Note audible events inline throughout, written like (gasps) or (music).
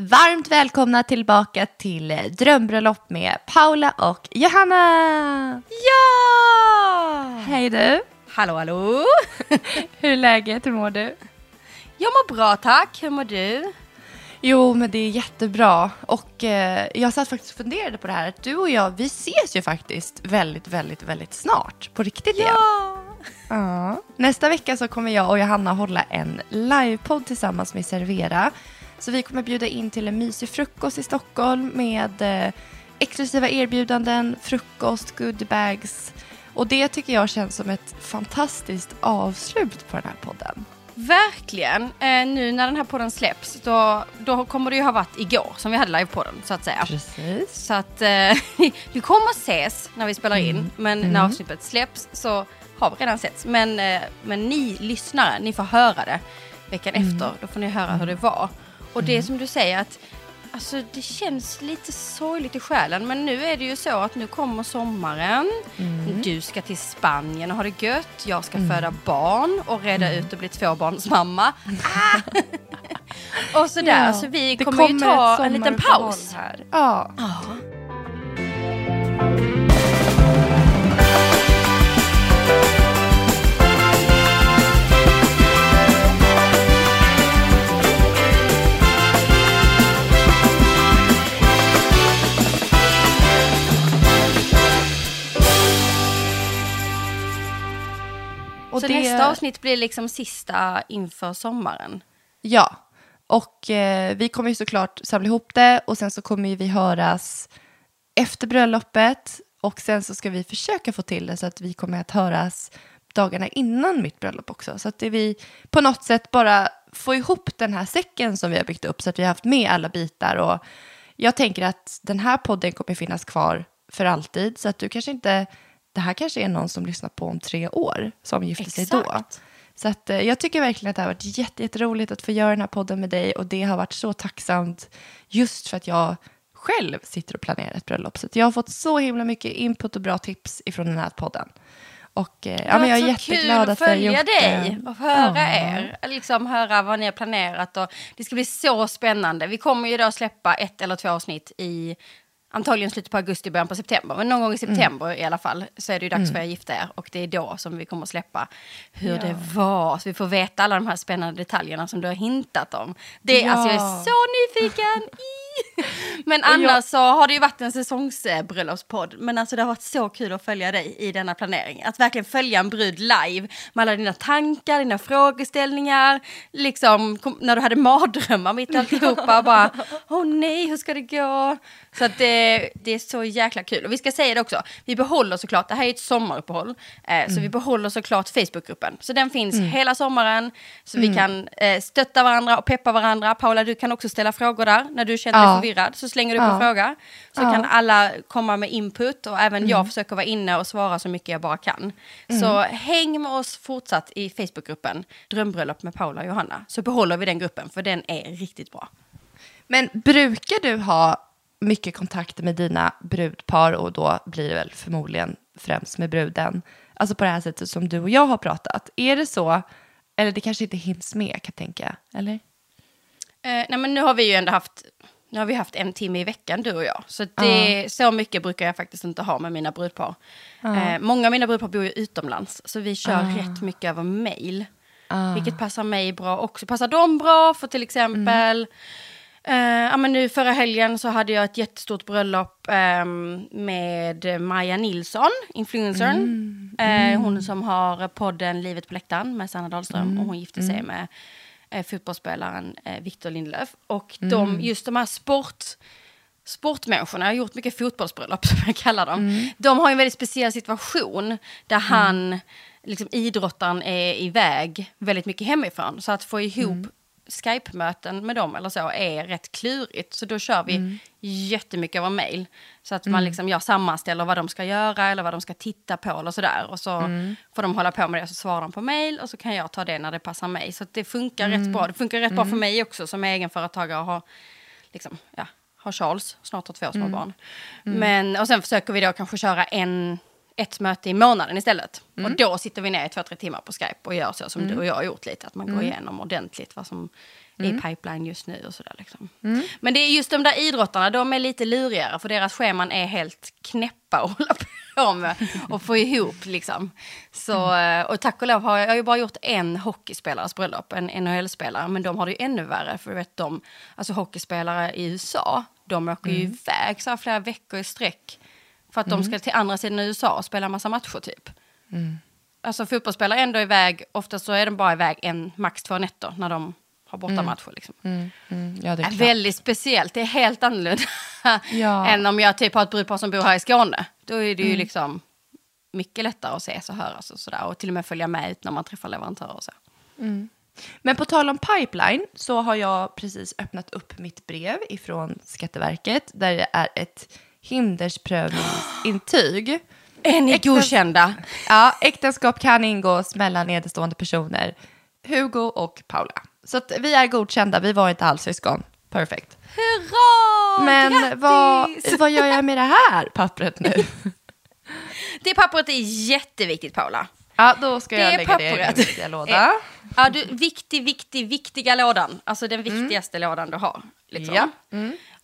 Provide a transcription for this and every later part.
Varmt välkomna tillbaka till Drömbröllop med Paula och Johanna! Ja! Hej du! Hallå, hallå! (laughs) Hur är läget? Hur mår du? Jag mår bra tack, hur mår du? Jo, men det är jättebra. Och eh, jag satt faktiskt och funderade på det här att du och jag, vi ses ju faktiskt väldigt, väldigt, väldigt snart. På riktigt igen. Ja! Ja. Nästa vecka så kommer jag och Johanna hålla en livepodd tillsammans med Servera. Så vi kommer bjuda in till en mysig frukost i Stockholm med eh, exklusiva erbjudanden, frukost, goodiebags. Och det tycker jag känns som ett fantastiskt avslut på den här podden. Verkligen. Eh, nu när den här podden släpps, då, då kommer det ju ha varit igår som vi hade livepodden så att säga. Precis. Så att eh, (laughs) vi kommer ses när vi spelar in, Mm. men Mm. när avsnittet släpps så har vi redan setts. Men, eh, men ni lyssnare, ni får höra det veckan Mm. efter. Då får ni höra hur det var. Och det är som du säger att Alltså det känns lite sorgligt i själen men nu är det ju så att nu kommer sommaren. Mm. Du ska till Spanien och ha det gött. Jag ska föda barn och reda ut och bli tvåbarnsmamma. Ah! (laughs) och sådär, Ja, så vi det kommer, ju ta en liten paus. Här. Ja. Och så det- nästa avsnitt blir liksom sista inför sommaren. Ja, och eh, vi kommer ju såklart samla ihop det och sen så kommer vi höras efter bröllopet och sen så ska vi försöka få till det så att vi kommer att höras dagarna innan mitt bröllop också. Så att det vi på något sätt bara får ihop den här säcken som vi har byggt upp så att vi har haft med alla bitar och jag tänker att den här podden kommer finnas kvar för alltid så att du kanske inte, det här kanske är någon som lyssnar på om tre år som gifter sig då. Exakt. Så att, eh, jag tycker verkligen att det har varit jätte, jätteroligt att få göra den här podden med dig och det har varit så tacksamt just för att jag själv sitter och planerar ett bröllop. Så att jag har fått så himla mycket input och bra tips ifrån den här podden. Och eh, ja, men jag är jätteglad att vi har följa gjort dig det. och höra Ja. er. Liksom höra vad ni har planerat och det ska bli så spännande. Vi kommer ju då släppa ett eller två avsnitt i antagligen slutet på augusti, början på september. Men någon gång i september Mm. i alla fall så är det ju dags för er att gifta er och det är då som vi kommer att släppa hur Ja. det var. Så vi får veta alla de här spännande detaljerna som du har hintat om. Det, Ja. Alltså jag är så nyfiken! (laughs) (laughs) Men Och jag- annars så har det ju varit en säsongsbröllopspodd. Men alltså det har varit så kul att följa dig i denna planering. Att verkligen följa en brud live med alla dina tankar, dina frågeställningar. Liksom kom, när du hade mardrömmar mitt i alltihopa. bara, (laughs) åh nej, hur ska det gå? Så att det, det är så jäkla kul. Och vi ska säga det också, vi behåller såklart, det här är ett sommaruppehåll. Eh, Så vi behåller såklart Facebookgruppen. Så den finns hela sommaren. Så vi kan eh, stötta varandra och peppa varandra. Paula, du kan också ställa frågor där när du känner Ja. förvirrad. Så slänger du upp en fråga. Så kan alla komma med input och även jag försöker vara inne och svara så mycket jag bara kan. Så häng med oss fortsatt i Facebookgruppen Drömbröllop med Paula och Johanna. Så behåller vi den gruppen för den är riktigt bra. Men brukar du ha mycket kontakter med dina brudpar och då blir det väl förmodligen främst med bruden, alltså på det här sättet som du och jag har pratat. Är det så, eller det kanske inte hinns med kan jag tänka, eller? Eh, nej men nu har vi ju ändå haft, nu har vi haft en timme i veckan du och jag. Så det, så mycket brukar jag faktiskt inte ha med mina brudpar. Eh, många av mina brudpar bor ju utomlands så vi kör rätt mycket över mail. Vilket passar mig bra också. Passar dem bra för till exempel eh, ja, men nu förra helgen så hade jag ett jättestort bröllop ehm, med Maja Nilsson, influencern. Eh, hon som har podden Livet på läktaren med Sanna Dahlström och hon gifte sig med eh, fotbollsspelaren eh, Victor Lindelöf. Och de, just de här sport sportmänniskorna, jag har gjort mycket fotbollsbröllop (laughs) som jag kallar dem. De har en väldigt speciell situation där han, liksom idrottaren är iväg väldigt mycket hemifrån. Så att få ihop Skype-möten med dem eller så är rätt klurigt. Så då kör vi Mm. jättemycket över mail. Så att man liksom, jag sammanställer vad de ska göra eller vad de ska titta på eller sådär. Och så Mm. får de hålla på med det och så svarar de på mail och så kan jag ta det när det passar mig. Så att det funkar Mm. rätt bra. Det funkar rätt bra för mig också som egenföretagare och har liksom, ja, har Charles, snart har två små barn. Men, och sen försöker vi då kanske köra en, ett möte i månaden istället. Och då sitter vi ner i två, tre timmar på Skype och gör så som du och jag har gjort lite. Att man går igenom ordentligt vad som i pipeline just nu och sådär liksom. Men det är just de där idrottarna, de är lite lurigare för deras scheman är helt knäppa att (laughs) hålla på med och få ihop liksom. Så, eh, och tack och lov har jag, jag har ju bara gjort en hockeyspelares bröllop, en NHL-spelare, men de har det ju ännu värre för du vet de, alltså hockeyspelare i USA, de åker ju iväg så här flera veckor i sträck för att de ska till andra sidan USA och spela massa matcher typ. Alltså fotbollsspelare är ändå iväg, ofta så är de bara iväg en, max två nätter när de har bortamatcher. Liksom. Mm, ja, det är väldigt speciellt, det är helt annorlunda (laughs) Ja. än om jag typ har ett brudpar som bor här i Skåne. Då är det ju Mm. liksom mycket lättare att ses och höras och sådär. Och till och med följa med ut när man träffar leverantörer och så. Men på tal om pipeline så har jag precis öppnat upp mitt brev ifrån Skatteverket där det är ett hindersprövningsintyg. Är ni Äkta- godkända? Ja, äktenskap kan ingås mellan nedstående personer. Hugo och Paula. Så vi är godkända, vi var inte halvsyskon. Perfekt. Hurra! Men vad, Grattis! vad gör jag med det här pappret nu? (laughs) Det pappret är jätteviktigt Paula. Ja, då ska Det jag lägga det i pappret. viktiga låda. Ja, du, viktig, viktig, viktiga lådan. Alltså den viktigaste lådan du har. Liksom. Ja.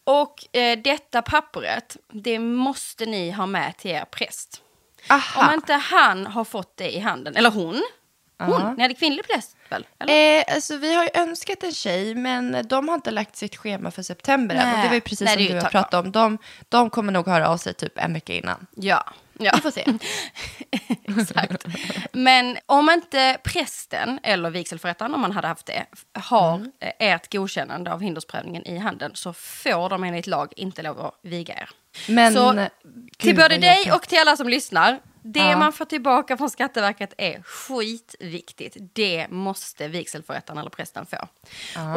Och eh, detta pappret, det måste ni ha med till er präst. Aha. Om inte han har fått det i handen, eller hon. Hon, ni hade kvinnlig präst väl? Eller? Eh, alltså, vi har ju önskat en tjej, men de har inte lagt sitt schema för september än. Och det var ju precis Nej, som du har pratat om. De, de kommer nog höra av sig typ en vecka innan. Ja. Ja. Vi får se. (laughs) Exakt. Men om inte prästen eller vigselförrättaren, om man hade haft det, har Mm. eh, ert godkännande av hindersprövningen i handen så får de enligt lag inte lov att viga er. Men, så gud, till både dig och till alla som lyssnar, det Ja. man får tillbaka från Skatteverket är skitviktigt. Det måste vigselförrättaren eller prästen få.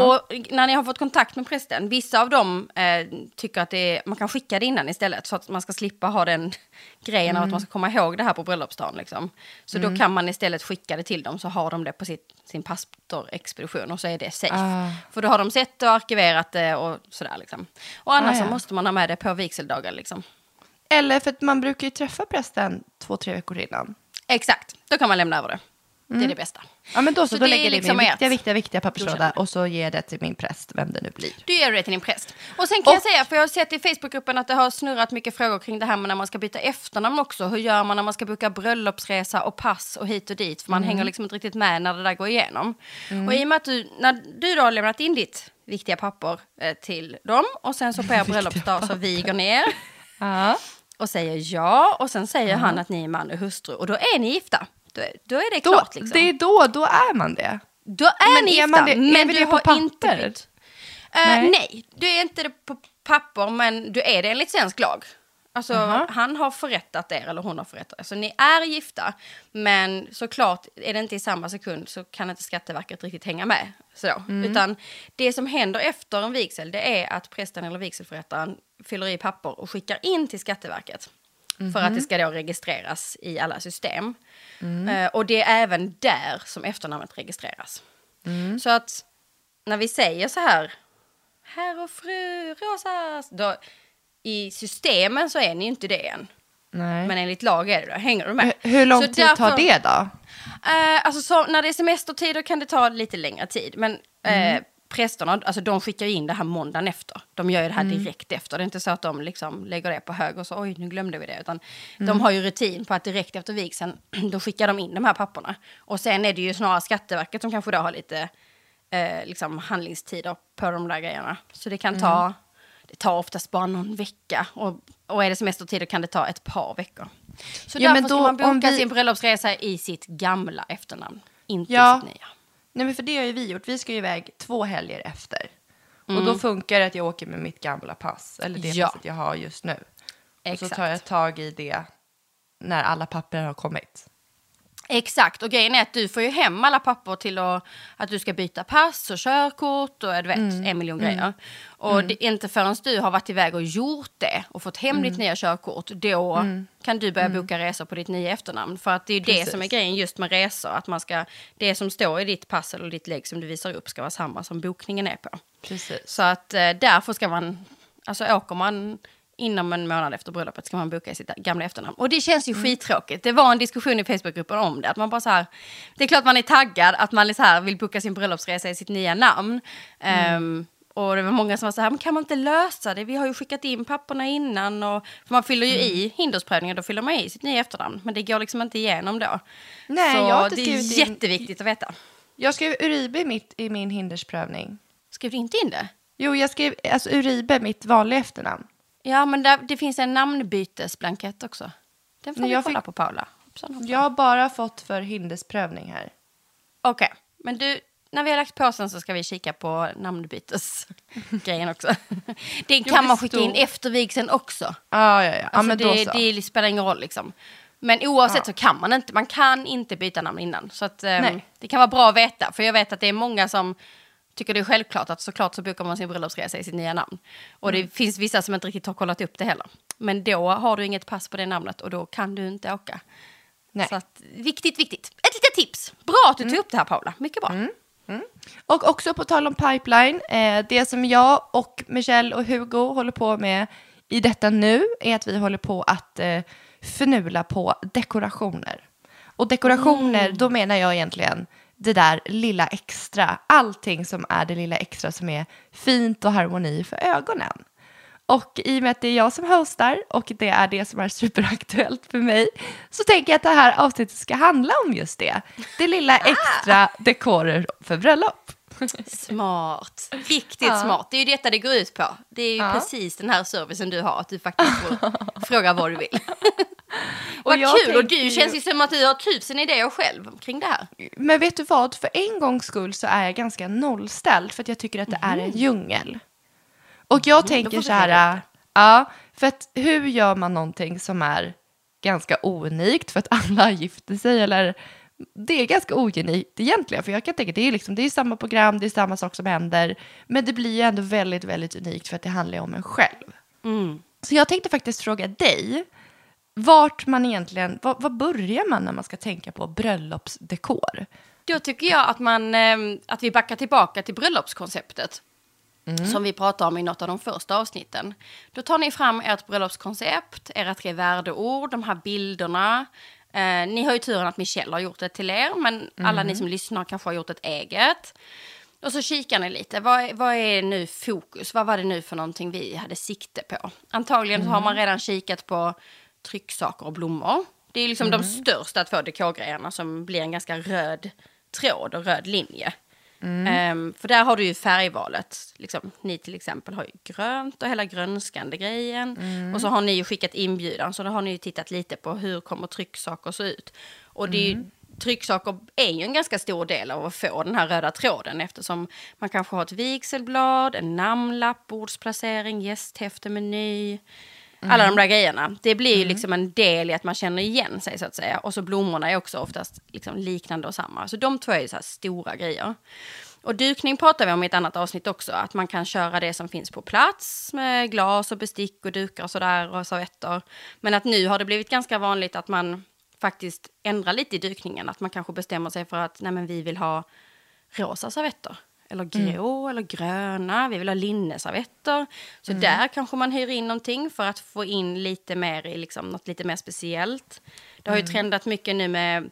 Och när ni har fått kontakt med prästen, vissa av dem eh, tycker att är, man kan skicka det innan istället så att man ska slippa ha den (laughs) grejen av att man ska komma ihåg det här på bröllopsdagen. Liksom. Så då kan man istället skicka det till dem så har de det på sitt, sin pastorexpedition och så är det safe. Ah. För då har de sett och arkiverat det och sådär liksom. Och annars Ah, ja. så måste man ha med det på vigseldagen liksom. Eller för att man brukar ju träffa prästen två, tre veckor innan. Exakt, då kan man lämna över det. Det är det bästa. Ja, men då så, Så då lägger jag det i liksom min viktiga, viktiga, viktiga papperslåda och så ger jag det till min präst, vem det nu blir. Du ger det till din präst. Och sen kan jag Och- säga, för jag har sett i Facebookgruppen att det har snurrat mycket frågor kring det här med när man ska byta efternamn också. Hur gör man när man ska boka bröllopsresa och pass och hit och dit? För man hänger liksom inte riktigt med när det där går igenom. Och i och med att du, när du då har lämnat in ditt viktiga papper eh, till dem och sen så på er (laughs) bröllopsdag så viger ner Ja. Och säger ja och sen säger han att ni är man och hustru och då är ni gifta. Då, då är det Då, klart liksom. Det är då, då är man det. Då är Men ni är gifta, man det- är men vi du det på har inte papper? bytt. Eh, Nej. nej. du är inte det på papper, men du är det enligt svensk lag. Alltså, Aha. han har förrättat er, eller hon har förrättat er. Så ni är gifta, men såklart, är det inte i samma sekund så kan inte Skatteverket riktigt hänga med. Så. Utan det som händer efter en vigsel, det är att prästen eller vigselförrättaren fyller i papper och skickar in till Skatteverket. För att det ska då registreras i alla system. Eh, och det är även där som efternamnet registreras. Så att när vi säger så här, herr och fru Rosas, då, i systemen så är ni inte det än. Nej. Men enligt lag är det det. Hänger du med? Hur- Hur lång Så tid därför- tar det då? Eh, alltså så, när det är semestertider kan det ta lite längre tid. Men eh, prästerna, alltså de skickar in det här måndagen efter. De gör ju det här direkt efter. Det är inte så att de liksom lägger det på hög och så oj nu glömde vi det. Utan de har ju rutin på att direkt efter vigseln (clears throat) då skickar de in de här papperna. Och sen är det ju snarare Skatteverket som kanske då har lite eh, liksom handlingstider på de där grejerna. Så det kan ta, det tar oftast bara någon vecka. Och, och är det semestertider kan det ta ett par veckor. Så Ja, men därför då, ska man boka vi- sin bröllopsresa i sitt gamla efternamn. Inte Ja. i sitt nya. Nej, men för det har ju vi gjort. Vi ska ju iväg två helger efter. Och då funkar det att jag åker med mitt gamla pass. Eller det Mm. Ja. passet jag har just nu. Och så Exakt. tar jag tag i det när alla papper har kommit. Exakt, och grejen är att du får ju hem alla papper till att, att du ska byta pass och körkort och du vet, Mm. en miljon grejer. Och det är inte förrän du har varit iväg och gjort det och fått hem Mm. ditt nya körkort, då kan du börja boka resor på ditt nya efternamn. För att det är ju det Precis. som är grejen just med resor, att man ska, det som står i ditt pass eller ditt lägg som du visar upp ska vara samma som bokningen är på. Precis. Så att eh, därför ska man, alltså åker man inom en månad efter bröllopet ska man boka i sitt gamla efternamn. Och det känns ju mm. skittråkigt. Det var en diskussion i Facebookgruppen om det. Att man bara så här, det är klart man är taggad att man så här vill boka sin bröllopsresa i sitt nya namn. Mm. Um, och det var många som var så här, men kan man inte lösa det? Vi har ju skickat in papperna innan. Och, för man fyller ju mm. i hindersprövningen, då fyller man i sitt nya efternamn. Men det går liksom inte igenom då. Nej, så jag har inte det är jätteviktigt att veta. Jag skrev Uribe mitt i min hindersprövning. Skrev du inte in det? Jo, jag skrev alltså Uribe, mitt vanliga efternamn. Ja, men där, det finns en namnbytesblankett också. Den får jag vi kolla fick... på, Paula. Jag har bara fått för hindersprövning här. Okej, okay. men du, när vi har lagt på sen så ska vi kika på namnbytesgrejen också. (laughs) Det kan man skicka in efter vigseln också. Ah, ja, ja. Alltså ja, men det, så. det spelar ingen roll liksom. Men oavsett ja. så kan man inte, man kan inte byta namn innan. Så att, um, det kan vara bra att veta, för jag vet att det är många som tycker det är självklart att såklart så bokar man sin bröllopsresa i sitt nya namn. Och det mm. finns vissa som inte riktigt har kollat upp det heller. Men då har du inget pass på det namnet och då kan du inte åka. Nej. Så att, viktigt, viktigt. Ett litet tips. Bra att du tog mm. upp det här Paula, mycket bra. Mm. Mm. Och också på tal om pipeline, eh, det som jag och Michelle och Hugo håller på med i detta nu är att vi håller på att eh, förnula på dekorationer. Och dekorationer, mm. då menar jag egentligen det där lilla extra, allting som är det lilla extra som är fint och harmoni för ögonen. Och i och med att det är jag som hostar och det är det som är superaktuellt för mig så tänker jag att det här avsnittet ska handla om just det. Det lilla extra dekorer för bröllop. Smart. Riktigt ja. smart. Det är ju detta det går ut på. Det är ju ja. precis den här servicen du har, att du faktiskt får fråga vad du vill. (laughs) (laughs) vad kul! Och du känns ju som att du har tusen idéer själv kring det här. Men vet du vad? För en gångs skull så är jag ganska nollställd för att jag tycker att det mm. är en mhm. djungel. Och jag mm, tänker så här, ja, för att hur gör man någonting som är ganska ounikt för att alla (laughs) gifter sig eller det är ganska ojunikt egentligen, för jag kan tänka det är liksom, det är samma program, det är samma sak som händer, men det blir ju ändå väldigt, väldigt unikt för att det handlar om en själv. Mm. Så jag tänkte faktiskt fråga dig, vart man egentligen, vad, vad börjar man när man ska tänka på bröllopsdekor? Då tycker jag att, man, ehm, att vi backar tillbaka till bröllopskonceptet. Mm. Som vi pratade om i något av de första avsnitten. Då tar ni fram ert bröllopskoncept, era tre värdeord, de här bilderna. Eh, ni har ju turen att Michelle har gjort det till er, men mm. alla ni mm. som lyssnar kanske har gjort ett eget. Och så kikar ni lite, vad, vad är nu fokus? Vad var det nu för någonting vi hade sikte på? Antagligen mm. har man mm. redan kikat på trycksaker och blommor. Det är liksom de mm. största två dekorgrejerna som blir en ganska röd tråd och röd linje. Mm. Um, för där har du ju färgvalet. Liksom, ni till exempel har ju grönt och hela grönskande grejen. Mm. Och så har ni ju skickat inbjudan, så då har ni ju tittat lite på hur kommer trycksaker se ut. Och det är ju, mm. trycksaker är ju en ganska stor del av att få den här röda tråden eftersom man kanske har ett vigselblad, en namnlapp, bordsplacering, gästhäfte, meny. Mm. Alla de där grejerna. Det blir ju mm. liksom en del i att man känner igen sig så att säga. Och så blommorna är också oftast liksom liknande och samma. Så de två är ju så här stora grejer. Och dukning pratar vi om i ett annat avsnitt också. Att man kan köra det som finns på plats med glas och bestick och dukar och sådär och servetter. Men att nu har det blivit ganska vanligt att man faktiskt ändrar lite i dukningen. Att man kanske bestämmer sig för att nej men vi vill ha rosa servetter eller mm. grå mm. eller gröna. Vi vill ha linneservetter. Så mm. där kanske man hyr in någonting för att få in lite mer i liksom, något lite mer speciellt. Det har ju mm. trendat mycket nu med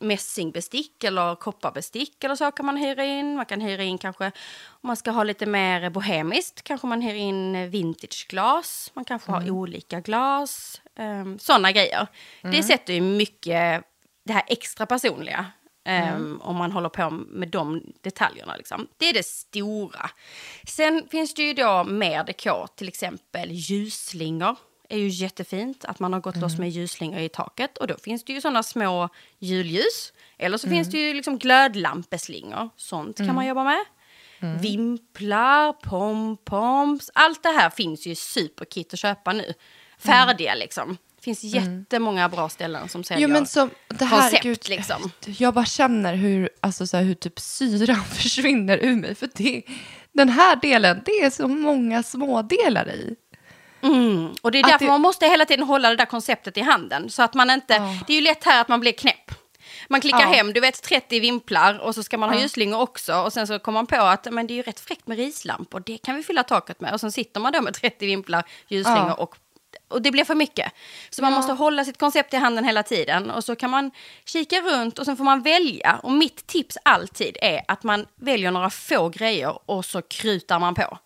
mässingbestick eller kopparbestick eller så kan man hyra in. Man kan hyra in kanske, om man ska ha lite mer bohemiskt, kanske man hyr in vintageglas. Man kanske mm. har olika glas. Um, ehm, Sådana grejer. Mm. Det sätter ju mycket det här extra personliga Mm. Om man håller på med de detaljerna. Liksom. Det är det stora. Sen finns det ju då mer dekor, till exempel ljusslingor. är ju jättefint att man har gått mm. loss med ljusslingor i taket. Och då finns det ju sådana små julljus. Eller så mm. finns det ju liksom glödlampeslingor. Sånt kan man mm. jobba med. Mm. Vimplar, pompoms. Allt det här finns ju superkit att köpa nu. Färdiga liksom. Det finns mm. jättemånga bra ställen som säljer jo, men som, det här, koncept. Gud, liksom. Jag bara känner hur, alltså, så här, hur typ syran (laughs) försvinner ur mig. För det, den här delen, det är så många smådelar i. Mm. Och det är att därför det... man måste hela tiden hålla det där konceptet i handen. Så att man inte, oh. Det är ju lätt här att man blir knäpp. Man klickar Ja. hem, du vet 30 vimplar och så ska man ha Ja. ljusslingor också. Och sen så kommer man på att men det är ju rätt fräckt med rislampor, det kan vi fylla taket med. Och sen sitter man då med 30 vimplar, ljusslingor Ja. och och det blir för mycket. Så man Ja. måste hålla sitt koncept i handen hela tiden. Och så kan man kika runt och sen får man välja. Och mitt tips alltid är att man väljer några få grejer och så krutar man på.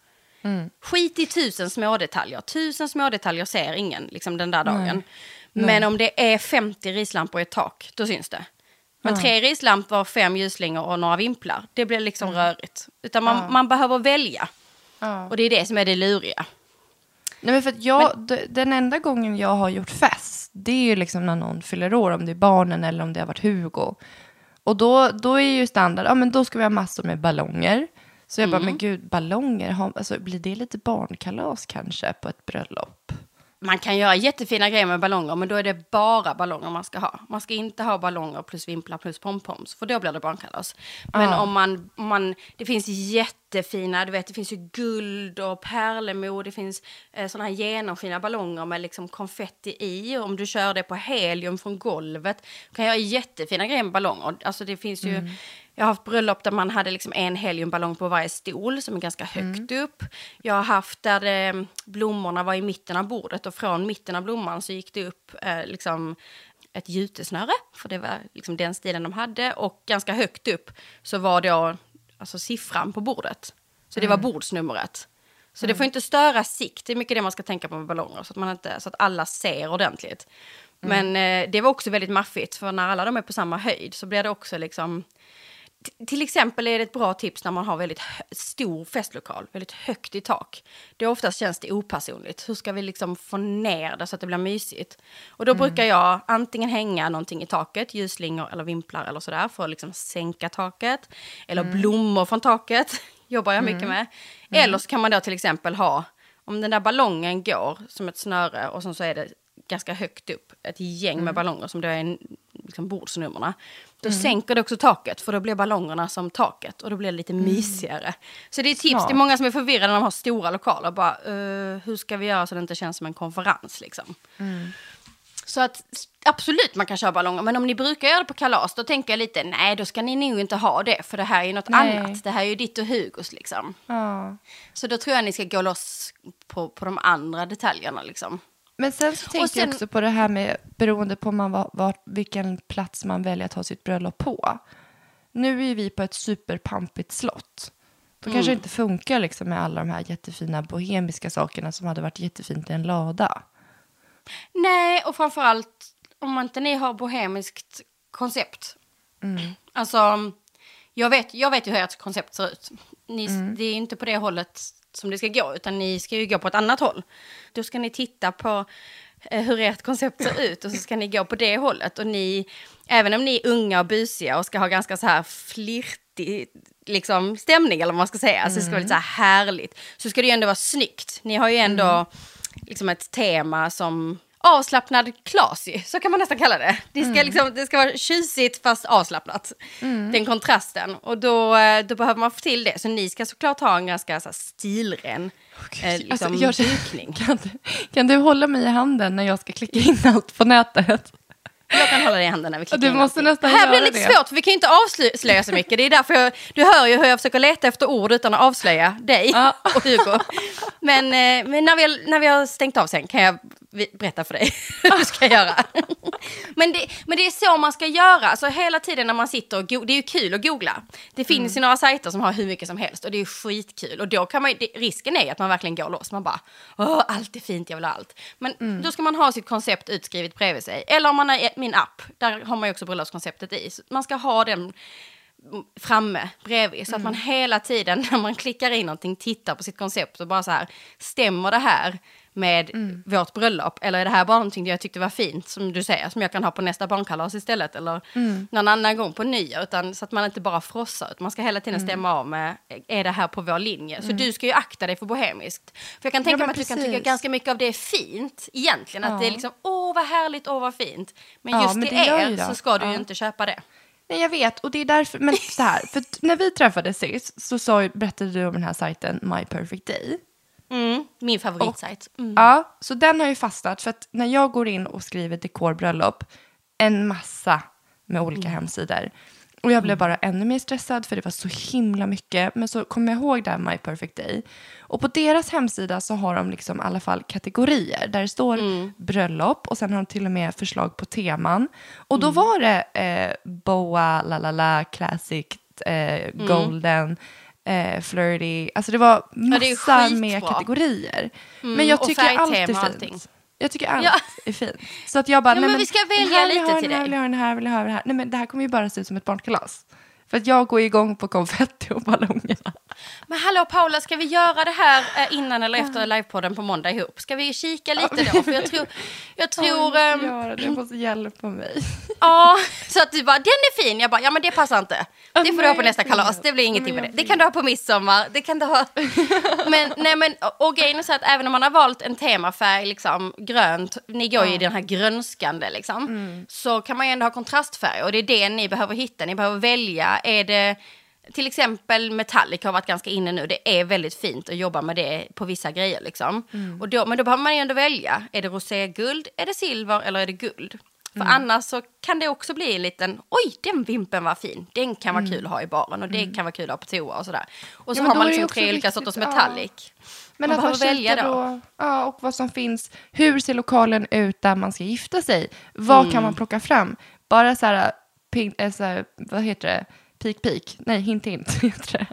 Mm. Skit i tusen små detaljer. Tusen små detaljer ser ingen liksom, den där dagen. Men om det är 50 rislampor i ett tak, då syns det. Men tre rislampor, fem ljusslingor och några vimplar, det blir liksom rörigt. Utan man, Mm. Ja. man behöver välja. Ja. Och det är det som är det luriga. Nej, men för att jag, d- den enda gången jag har gjort fest, det är ju liksom när någon fyller år, om det är barnen eller om det har varit Hugo. Och då, då är ju standard, ja men då ska vi ha massor med ballonger. Så jag bara, men gud, ballonger, har, alltså, blir det lite barnkalas kanske på ett bröllop? Man kan göra jättefina grejer med ballonger, men då är det bara ballonger man ska ha. Man ska inte ha ballonger plus vimplar plus pompoms, för då blir det barnkalas. Men Ja. om man, om man, det finns jättefina, du vet, det finns ju guld och pärlemor, det finns eh, sådana här genomskinliga ballonger med liksom konfetti i. Om du kör det på helium från golvet, du kan göra jättefina grejer med ballonger. Alltså det finns ju, jag har haft bröllop där man hade liksom en heliumballong på varje stol som är ganska högt upp. Jag har haft där det, blommorna var i mitten av bordet och från mitten av blomman så gick det upp eh, liksom ett jutesnöre, för det var liksom den stilen de hade. Och ganska högt upp så var då alltså siffran på bordet. Så det var bordsnumret. Så det får inte störa sikt, det är mycket det man ska tänka på med ballonger, så att, man inte, så att alla ser ordentligt. Men eh, det var också väldigt maffigt, för när alla de är på samma höjd så blir det också liksom... Till exempel är det ett bra tips när man har väldigt stor festlokal, väldigt högt i tak. Det oftast känns det opersonligt. Hur ska vi liksom få ner det så att det blir mysigt? Och då brukar jag antingen hänga någonting i taket, ljusslingor eller vimplar eller sådär, för att liksom sänka taket. Eller blommor från taket, (laughs) jobbar jag mycket med. Eller så kan man då till exempel ha, om den där ballongen går som ett snöre och sen så är det ganska högt upp, ett gäng med ballonger som då är liksom bordsnummerna. Då sänker det också taket, för då blir ballongerna som taket och då blir det lite mysigare. Så det är tips Smart. till många som är förvirrade när de har stora lokaler. Bara, eh, hur ska vi göra så det inte känns som en konferens liksom? Så att absolut man kan köra ballonger, men om ni brukar göra det på kalas, då tänker jag lite, nej då ska ni nog inte ha det, för det här är ju något Nej. annat. Det här är ju ditt och Hugos liksom. Ja. Så då tror jag ni ska gå loss på, på de andra detaljerna liksom. Men sen så tänker sen- jag också på det här med beroende på man var, var, vilken plats man väljer att ha sitt bröllop på. Nu är vi på ett superpampigt slott. Då kanske det inte funkar liksom med alla de här jättefina bohemiska sakerna som hade varit jättefint i en lada. Nej, och framförallt om inte ni har bohemiskt koncept. Alltså, jag vet, jag vet ju hur ert koncept ser ut. Ni, Det är inte på det hållet som det ska gå, utan ni ska ju gå på ett annat håll. Då ska ni titta på eh, hur ert koncept ser ut och så ska ni gå på det hållet. Och ni, även om ni är unga och busiga och ska ha ganska så här flirtig liksom, stämning, eller vad man ska säga, alltså det ska vara lite så här härligt, så ska det ju ändå vara snyggt. Ni har ju ändå liksom ett tema som avslappnad classy, så kan man nästan kalla det. Det ska, liksom, det ska vara tjusigt fast avslappnat. Den kontrasten. Och då, eh, då behöver man få till det. Så ni ska såklart ha en ganska så här, stilren eh, liksom, Alltså, jag- dukning. (laughs) Kan du, kan du hålla mig i handen när jag ska klicka in allt på nätet? Jag kan hålla dig i handen när vi klickar Du in måste nästan Här blir det lite det. svårt för vi kan ju inte avslöja så mycket. Det är därför jag, du hör ju hur jag försöker leta efter ord utan att avslöja dig Ja. och Hugo. Men, eh, men när, vi när vi har stängt av sen kan jag berätta för dig (laughs) hur du ska göra. (laughs) Men det, men det är så man ska göra. Alltså hela tiden när man sitter och go- det är ju kul att googla. Det finns ju några sajter som har hur mycket som helst och det är skitkul. Och då kan man, det, risken är att man verkligen går loss. Man bara, åh, allt är fint, jag vill ha allt. Men då ska man ha sitt koncept utskrivet bredvid sig. Eller om man har min app, där har man ju också bröllopskonceptet i. Så man ska ha den framme bredvid. Så att man hela tiden (laughs) när man klickar in någonting tittar på sitt koncept och bara så här, stämmer det här med vårt bröllop? Eller är det här bara någonting jag tyckte var fint, som du säger, som jag kan ha på nästa barnkalas istället? Eller någon annan gång på nyår? Utan, så att man inte bara frossar, utan man ska hela tiden stämma av med, är det här på vår linje? Så du ska ju akta dig för bohemiskt. För jag kan tänka men mig att du kan tycka precis. ganska mycket av det är fint, egentligen. Att Ja. det är liksom, åh vad härligt, åh vad fint. Men Ja, just men till er så ska du ju Ja. inte köpa det. Nej, jag vet. Och det är därför, men så här, för att när vi träffades sist så sa, berättade du om den här sajten My Perfect Day. Mm, min favoritsajt. Mm. Ja, så den har ju fastnat för att när jag går in och skriver dekorbröllop, en massa med olika hemsidor. Och jag blev bara ännu mer stressad för det var så himla mycket. Men så kom jag ihåg det här My Perfect Day. Och på deras hemsida så har de liksom i alla fall kategorier. Där det står bröllop och sen har de till och med förslag på teman. Och då var det eh, boa, la la la, classic, eh, golden, eh, flirty. Alltså det var Ja, det massa med kategorier. Mm, men jag tycker allt är fint. allting. Jag tycker allt Ja. är fint. Så att jag bara, Ja, nej men vi ska välja lite ha, till dig. vill jag ha, den här vill jag ha, den här. Nej men det här kommer ju bara se ut som ett barnkalas. För att jag går igång på konfetti och ballongerna. Men hallå Paula, ska vi göra det här eh, innan eller efter livepodden på måndag ihop? Ska vi kika lite då? För jag tror, jag (laughs) tror, ehm, det, jag måste hjälpa mig. (laughs) ja, så att du bara, den är fin. Jag bara, ja men det passar inte. Det får du ha på nästa kalas, det blir ingenting med det. Det kan du ha på midsommar, det kan du ha. (laughs) Men, nej men, och, och grejen är så att även om man har valt en temafärg, liksom grönt, ni går ju i den här grönskande liksom, Mm. så kan man ju ändå ha kontrastfärg och det är det ni behöver hitta. Ni behöver välja, är det till exempel metallic har varit ganska inne nu. Det är väldigt fint att jobba med det på vissa grejer. Liksom. Mm. Och då, men då behöver man ju ändå välja. Är det roséguld, är det silver eller är det guld? För Mm. annars så kan det också bli en liten, oj den vimpen var fin. Den kan vara kul att ha i baren och det kan vara kul att ha på toa och sådär. Och så Mm. Ja, har man liksom tre olika sorters ja. metallic. Men Man att behöver välja då. då. Ja, och vad som finns. Hur ser lokalen ut där man ska gifta sig? Vad Mm. kan man plocka fram? Bara så här, ping, eh, så här vad heter det? Peak, peak? Nej, hint, hint heter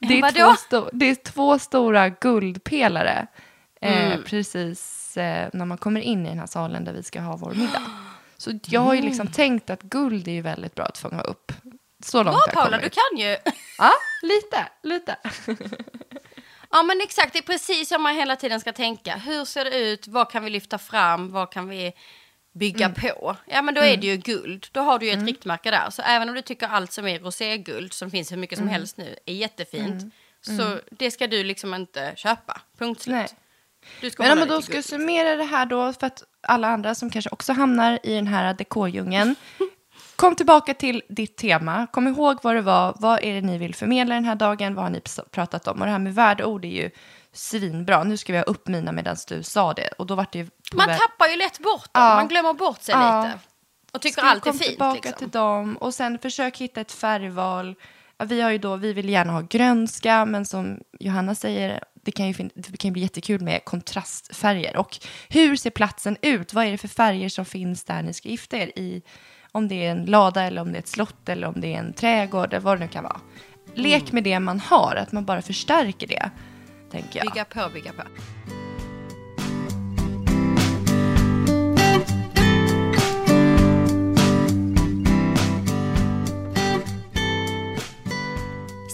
det. Är, två, sto- det är två stora guldpelare eh, Mm. precis eh, när man kommer in i den här salen där vi ska ha vår middag. (gasps) Så jag har ju liksom tänkt att guld är ju väldigt bra att fånga upp. Så långt Bra jag Paula, du kommit. kan ju. (laughs) Ja, lite, lite. (laughs) Ja men exakt, det är precis som man hela tiden ska tänka. Hur ser det ut? Vad kan vi lyfta fram? Vad kan vi bygga Mm. på? Ja men då är det ju guld. Då har du ju ett riktmärke där. Så även om du tycker allt som är roséguld, som finns hur mycket som Mm. helst nu, är jättefint. Så det ska du liksom inte köpa. Punkt slut. Nej. Men om man då ska summera det här då, för att alla andra som kanske också hamnar i den här dekordjungeln. (laughs) Kom tillbaka till ditt tema. Kom ihåg vad det var. Vad är det ni vill förmedla den här dagen? Vad har ni pratat om? Och det här med värdeord är ju svinbra. Nu ska vi ha upp mina medan du sa det. Och då vart det ju... Man tappar ju lätt bort dem. Ja. Man glömmer bort sig Ja. lite. Och tycker allt är fint. tillbaka Liksom. till dem och sen försök hitta ett färgval. Ja, vi har ju då, vi vill gärna ha grönska, men som Johanna säger, det kan ju, det kan ju bli jättekul med kontrastfärger. Och hur ser platsen ut? Vad är det för färger som finns där ni ska gifta er i? Om det är en lada eller om det är ett slott eller om det är en trädgård eller vad det nu kan vara. Lek med det man har, att man bara förstärker det, tänker jag. Bygga på, bygga på.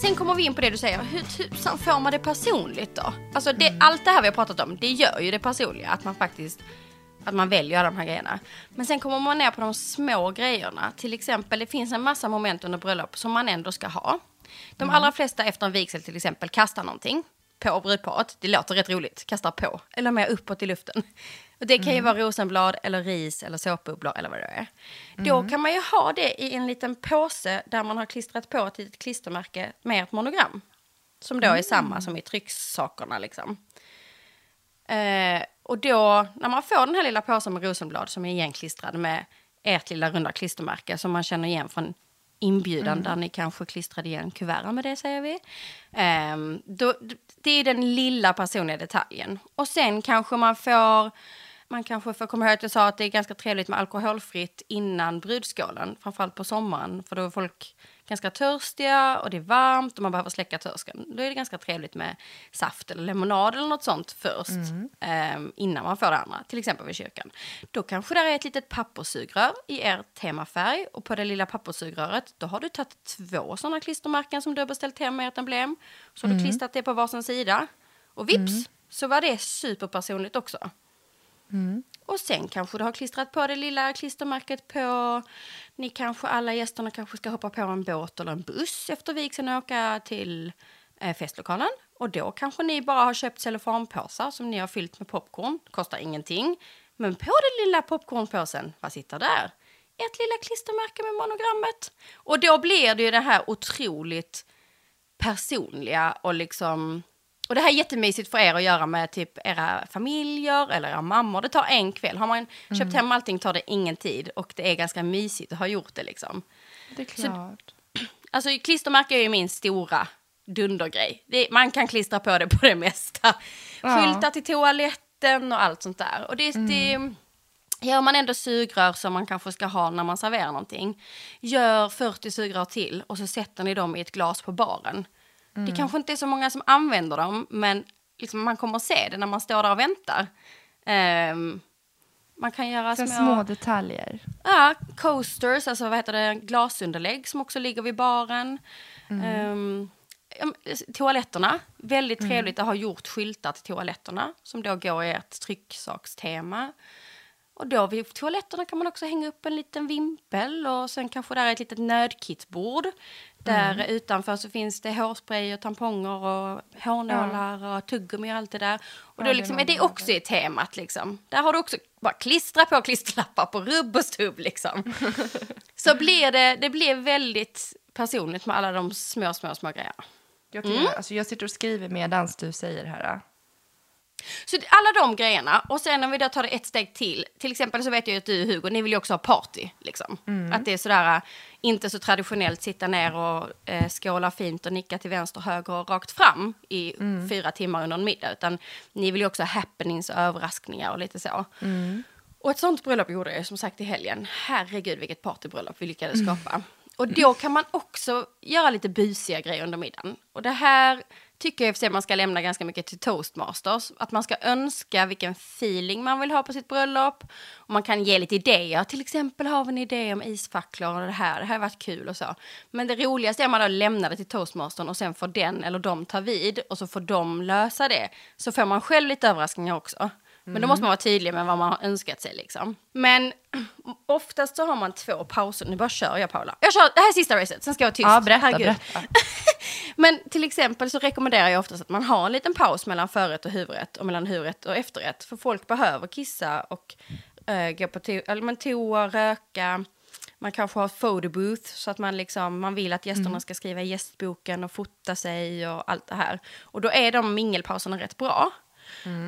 Sen kommer vi in på det du säger, hur tusan får man det personligt då? Alltså det, allt det här vi har pratat om, det gör ju det personliga, att man faktiskt att man väljer alla de här grejerna. Men sen kommer man ner på de små grejerna. Till exempel, det finns en massa moment under bröllop som man ändå ska ha. De allra flesta efter en vigsel till exempel kastar någonting på brudparet. Det låter rätt roligt. Kastar på. Eller mer uppåt i luften. (laughs) Och det kan ju vara rosenblad eller ris eller såpbubblor eller vad det är. Då kan man ju ha det i en liten påse där man har klistrat på ett litet klistermärke med ett monogram. Som då är samma som i trycksakerna liksom. Eh, och då, när man får den här lilla påsen med rosenblad som är igenklistrad med ert lilla runda klistermärke som man känner igen från inbjudan där ni kanske klistrade igen kuverten med det säger vi. Ehm, då, det är den lilla personliga detaljen. Och sen kanske man får, man kanske får komma ihåg att jag sa att det är ganska trevligt med alkoholfritt innan brudskålen, framförallt på sommaren, för då är folk ganska törstiga och det är varmt och man behöver släcka törsken. Då är det ganska trevligt med saft eller lemonad eller något sånt först ehm, innan man får det andra, till exempel vid kyrkan. Då kanske det är ett litet papperssugrör i er temafärg och på det lilla papperssugröret då har du tagit två sådana klistermärken som du har beställt hem med ert emblem. Så har du klistrat det på varsin sida och vips så var det superpersonligt också. Och sen kanske du har klistrat på det lilla klistermärket på... Ni kanske, alla gästerna kanske ska hoppa på en båt eller en buss efter vigseln och åka till eh, festlokalen. Och då kanske ni bara har köpt cellofanpåsar som ni har fyllt med popcorn. Kostar ingenting. Men på den lilla popcornpåsen, vad sitter där? Ett lilla klistermärke med monogrammet. Och då blir det ju det här otroligt personliga och liksom och det här är jättemysigt för er att göra med typ era familjer eller era mammor. Det tar en kväll. Har man köpt hem allting tar det ingen tid och det är ganska mysigt att ha gjort det liksom. Det är klart. (clears throat) Alltså klistermärke är ju min stora dundergrej. Det, man kan klistra på det på det mesta. Ja. Skyltar till toaletten och allt sånt där. Och det, det gör man ändå sugrör som man kanske ska ha när man serverar någonting. Gör 40 sugrör till och så sätter ni dem i ett glas på baren. Det kanske inte är så många som använder dem, men liksom man kommer att se det när man står där och väntar. Ehm, man kan göra Så små... små detaljer. Ja, coasters, alltså vad heter det, glasunderlägg som också ligger vid baren. Ehm, ja, toaletterna, väldigt trevligt att ha gjort skyltar till toaletterna som då går i ett trycksakstema. Och då vid toaletterna kan man också hänga upp en liten vimpel och sen kanske där är ett litet nödkitbord. Där utanför så finns det hårspray och tamponger och hårnålar och tuggummi och allt det där. Och Ja, då det liksom är är det också i temat liksom. Där har du också bara klistra på klisterlappar på rubb och stubb liksom. (laughs) så blir det, det blir väldigt personligt med alla de små, små, små grejerna. Jag, tycker, alltså, jag sitter och skriver medan du säger det här. Så alla de grejerna. Och sen om vi då tar det ett steg till. Till exempel så vet jag ju att du Hugo, ni vill ju också ha party. Liksom. Att det är sådär, äh, inte så traditionellt sitta ner och eh, skåla fint och nicka till vänster, höger och rakt fram i fyra timmar under en middag. Utan ni vill ju också ha happenings och överraskningar och lite så. Och ett sånt bröllop gjorde jag som sagt i helgen. Herregud vilket partybröllop vi lyckades skapa. Och då kan man också göra lite busiga grejer under middagen. Och det här tycker jag i och för sig man ska lämna ganska mycket till toastmasters. Att man ska önska vilken feeling man vill ha på sitt bröllop. Och man kan ge lite idéer. Till exempel har vi en idé om isfacklor och det här. Det här har varit kul och så. Men det roligaste är att man då lämnar det till toastmastern och sen får den eller de ta vid och så får de lösa det. Så får man själv lite överraskningar också. Men då måste man vara tydlig med vad man har önskat sig liksom. Men (clears throat) oftast så har man två pauser. Nu bara kör jag Paula. Jag kör, det här är sista racet, sen ska jag vara tyst. Ja, berätta, Herregud. berätta. (laughs) Men till exempel så rekommenderar jag oftast att man har en liten paus mellan förrätt och huvudrätt och mellan huvudrätt och efterrätt. För folk behöver kissa och eh, gå på to- eller men toa, röka. Man kanske har photo booth så att man, liksom, man vill att gästerna ska skriva i gästboken och fota sig och allt det här. Och då är de mingelpauserna rätt bra.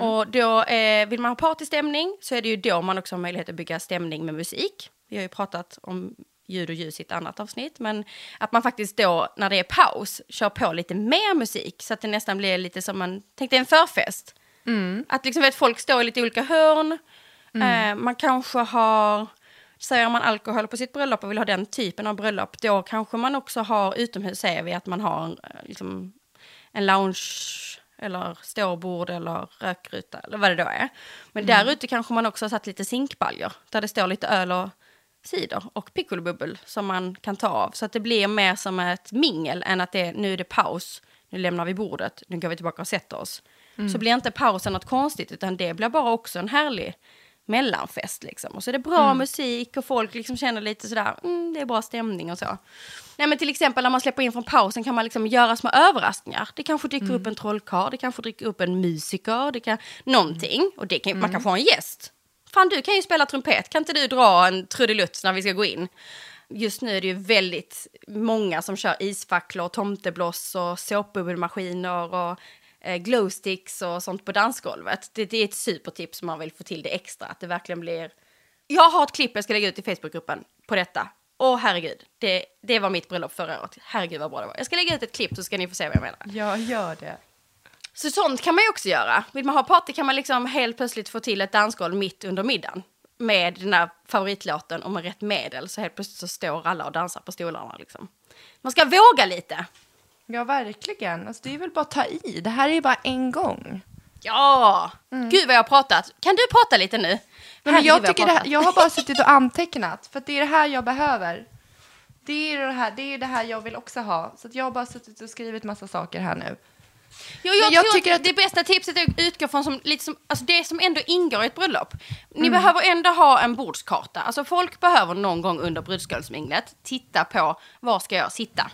Och då eh, vill man ha partystämning så är det ju då man också har möjlighet att bygga stämning med musik. Vi har ju pratat om ljud och ljus i ett annat avsnitt. Men att man faktiskt då, när det är paus, kör på lite mer musik. Så att det nästan blir lite som man, tänk dig en förfest. Att liksom vet, folk står i lite olika hörn. Eh, man kanske har, säger man alkohol på sitt bröllop och vill ha den typen av bröllop. Då kanske man också har, utomhus säger vi att man har eh, liksom, en lounge eller ståbord eller rökruta eller vad det då är. Men där ute kanske man också har satt lite zinkbaljor där det står lite öl och cider och piccolobubbel som man kan ta av. Så att det blir mer som ett mingel än att det är, nu är det paus, nu lämnar vi bordet, nu går vi tillbaka och sätter oss. Så blir inte pausen något konstigt utan det blir bara också en härlig mellanfest liksom. Och så är det bra musik och folk liksom känner lite sådär, mm, det är bra stämning och så. Nej men till exempel när man släpper in från pausen kan man liksom göra små överraskningar. Det kanske dyker upp en trollkarl, det kanske dyker upp en musiker, det kan, någonting. Och det kan, man kan få en gäst. Fan du kan ju spela trumpet, kan inte du dra en trudelutt när vi ska gå in? Just nu är det ju väldigt många som kör isfacklor, tomtebloss och såpbubbelmaskiner och eh, glowsticks och sånt på dansgolvet. Det, det är ett supertips om man vill få till det extra, att det verkligen blir... Jag har ett klipp jag ska lägga ut i Facebookgruppen på detta. Åh herregud, det, det var mitt bröllop förra året. Herregud vad bra det var. Jag ska lägga ut ett klipp så ska ni få se vad jag menar. Ja, gör det. Så sånt kan man ju också göra. Vill man ha party kan man liksom helt plötsligt få till ett dansgolv mitt under middagen. Med den där favoritlåten och med rätt medel så helt plötsligt så står alla och dansar på stolarna liksom. Man ska våga lite. Ja, verkligen. Alltså, det är väl bara att ta i. Det här är ju bara en gång. Ja! Gud vad jag har pratat. Kan du prata lite nu? Mm. Men Herregud, jag, tycker det här, jag har bara (laughs) suttit och antecknat, för det är det här jag behöver. Det är det här, det är det här jag vill också ha. Så jag har bara suttit och skrivit massa saker här nu. Jo, jag, Men jag tycker att att- det bästa tipset är att utgå från som, lite som, alltså det som ändå ingår i ett bröllop. Ni Mm. behöver ändå ha en bordskarta. Alltså folk behöver någon gång under brudskålsminglet titta på var ska jag sitta.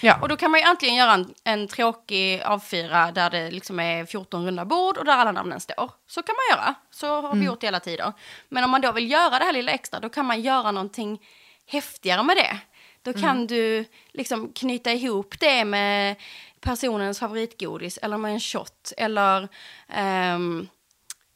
Ja. Och då kan man ju antingen göra en, en tråkig A4 där det liksom är 14 runda bord och där alla namnen står. Så kan man göra. Så har Mm. vi gjort i hela tider. Men om man då vill göra det här lilla extra, då kan man göra någonting häftigare med det. Då kan du liksom knyta ihop det med personens favoritgodis eller med en shot eller ehm,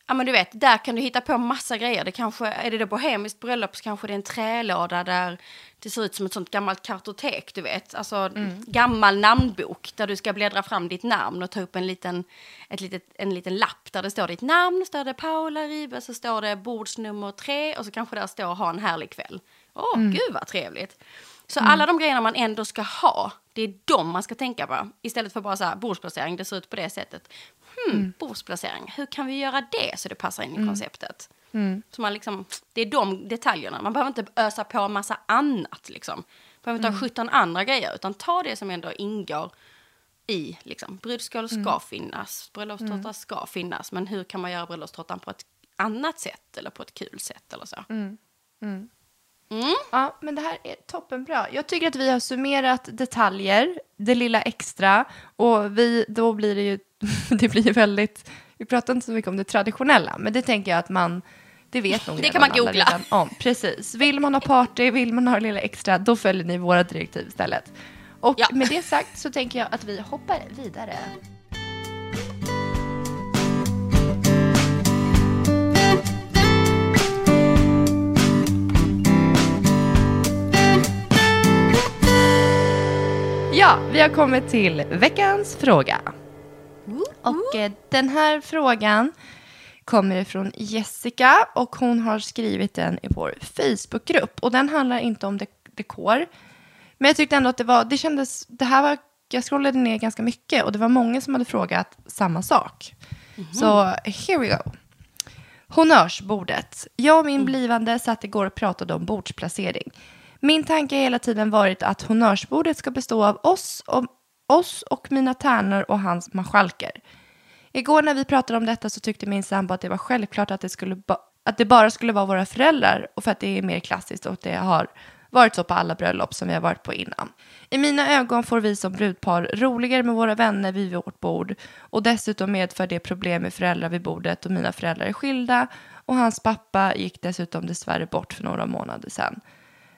Ja men du vet, där kan du hitta på massa grejer. Det kanske, är det då bohemiskt bröllop så kanske det är en trälåda där det ser ut som ett sånt gammalt kartotek, du vet. Alltså gammal namnbok där du ska bläddra fram ditt namn och ta upp en liten, ett litet, en liten lapp där det står ditt namn, står det Paula Ribe, så står det bordsnummer tre och så kanske där står ha en härlig kväll. Åh, gud vad trevligt. Så alla de grejerna man ändå ska ha, det är de man ska tänka på. Istället för bara så här, bordsplacering, det ser ut på det sättet. Hmm, bordsplacering, hur kan vi göra det så det passar in i konceptet? Så man liksom, det är de detaljerna, man behöver inte ösa på en massa annat liksom. Man behöver inte ha 17 andra grejer, utan ta det som ändå ingår i, liksom, brudskål ska finnas, bröllopstårta ska finnas, men hur kan man göra bröllopstårtan på ett annat sätt eller på ett kul sätt eller så? Ja, men det här är toppenbra. Jag tycker att vi har summerat detaljer, det lilla extra, och vi, då blir det ju, (laughs) det blir väldigt, vi pratar inte så mycket om det traditionella, men det tänker jag att man, det vet nog Det kan man googla. om. Precis. Vill man ha party, vill man ha lilla extra, då följer ni våra direktiv istället. Och Ja. med det sagt så tänker jag att vi hoppar vidare. Ja, vi har kommit till veckans fråga. Och eh, den här frågan kommer från Jessica och hon har skrivit den i vår Facebookgrupp. Och den handlar inte om dek- dekor. Men jag tyckte ändå att det var, det kändes, det här var, jag scrollade ner ganska mycket och det var många som hade frågat samma sak. Så here we go. Honnörsbordet. Jag och min blivande satt igår och pratade om bordsplacering. Min tanke har hela tiden varit att honnörsbordet ska bestå av oss och, oss och mina tärnor och hans marskalker. Igår när vi pratade om detta så tyckte min sambo att det var självklart att det, skulle ba- att det bara skulle vara våra föräldrar och för att det är mer klassiskt och det har varit så på alla bröllop som vi har varit på innan. I mina ögon får vi som brudpar roligare med våra vänner vid vårt bord och dessutom medför det problem med föräldrar vid bordet och mina föräldrar är skilda och hans pappa gick dessutom dessvärre bort för några månader sedan.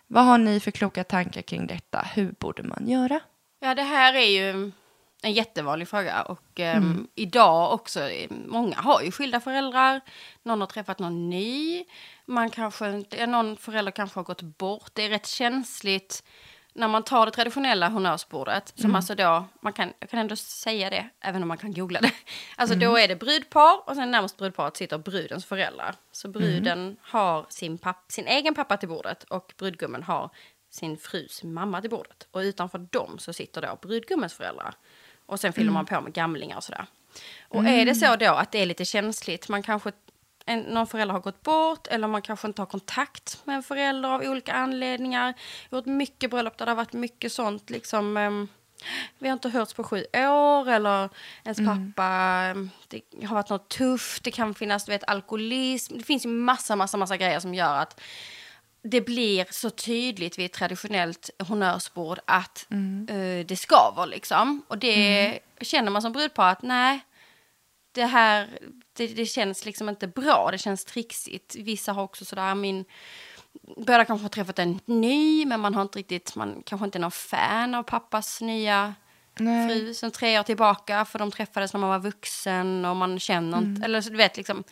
Vad har ni för kloka tankar kring detta? Hur borde man göra? Ja, det här är ju en jättevanlig fråga. Och ehm, idag också, eh, många har ju skilda föräldrar. Någon har träffat någon ny. Man kanske inte, någon förälder kanske har gått bort. Det är rätt känsligt när man tar det traditionella honnörsbordet. Som alltså då, man kan, jag kan ändå säga det, även om man kan googla det. (laughs) Alltså då är det brudpar och sen närmast brudparet sitter brudens föräldrar. Så bruden har sin, papp, sin egen pappa till bordet och brudgummen har sin frus mamma till bordet. Och utanför dem så sitter då brudgummens föräldrar. Och sen fyller man på med gamlingar och sådär. Och är det så då att det är lite känsligt, man kanske, en, någon förälder har gått bort eller man kanske inte har kontakt med en förälder av olika anledningar. Jag har gjort mycket bröllop där det har varit mycket sånt liksom. ehm, vi har inte hörts på sju år eller ens pappa, ehm, det har varit något tufft, det kan finnas du vet, alkoholism. Det finns ju massa, massa, massa grejer som gör att det blir så tydligt vid ett traditionellt honnörsbord att eh, det skaver liksom. Och det känner man som brudpar att nej, det här, det, det känns liksom inte bra, det känns trixigt. Vissa har också sådär, min, båda kanske har träffat en ny, men man har inte riktigt, man kanske inte är någon fan av pappas nya Nej. fru sen tre år tillbaka, för de träffades när man var vuxen och man känner inte, eller så du vet liksom,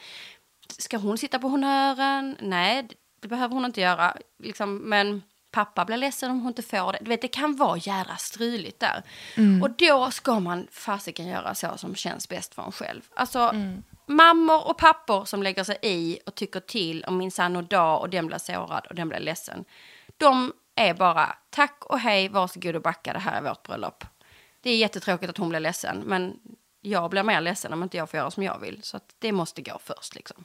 ska hon sitta på honnören? Nej, det- behöver hon inte göra. Liksom, men pappa blir ledsen om hon inte får det. Du vet, det kan vara jädra struligt där. Och då ska man fasiken göra så som känns bäst för en själv. Alltså, mammor och pappor som lägger sig i och tycker till om minsann och dag och den blir sårad och den blir ledsen. De är bara tack och hej, varsågod och backa, det här är vårt bröllop. Det är jättetråkigt att hon blir ledsen, men jag blir mer ledsen om inte jag får göra som jag vill. Så det måste gå först liksom.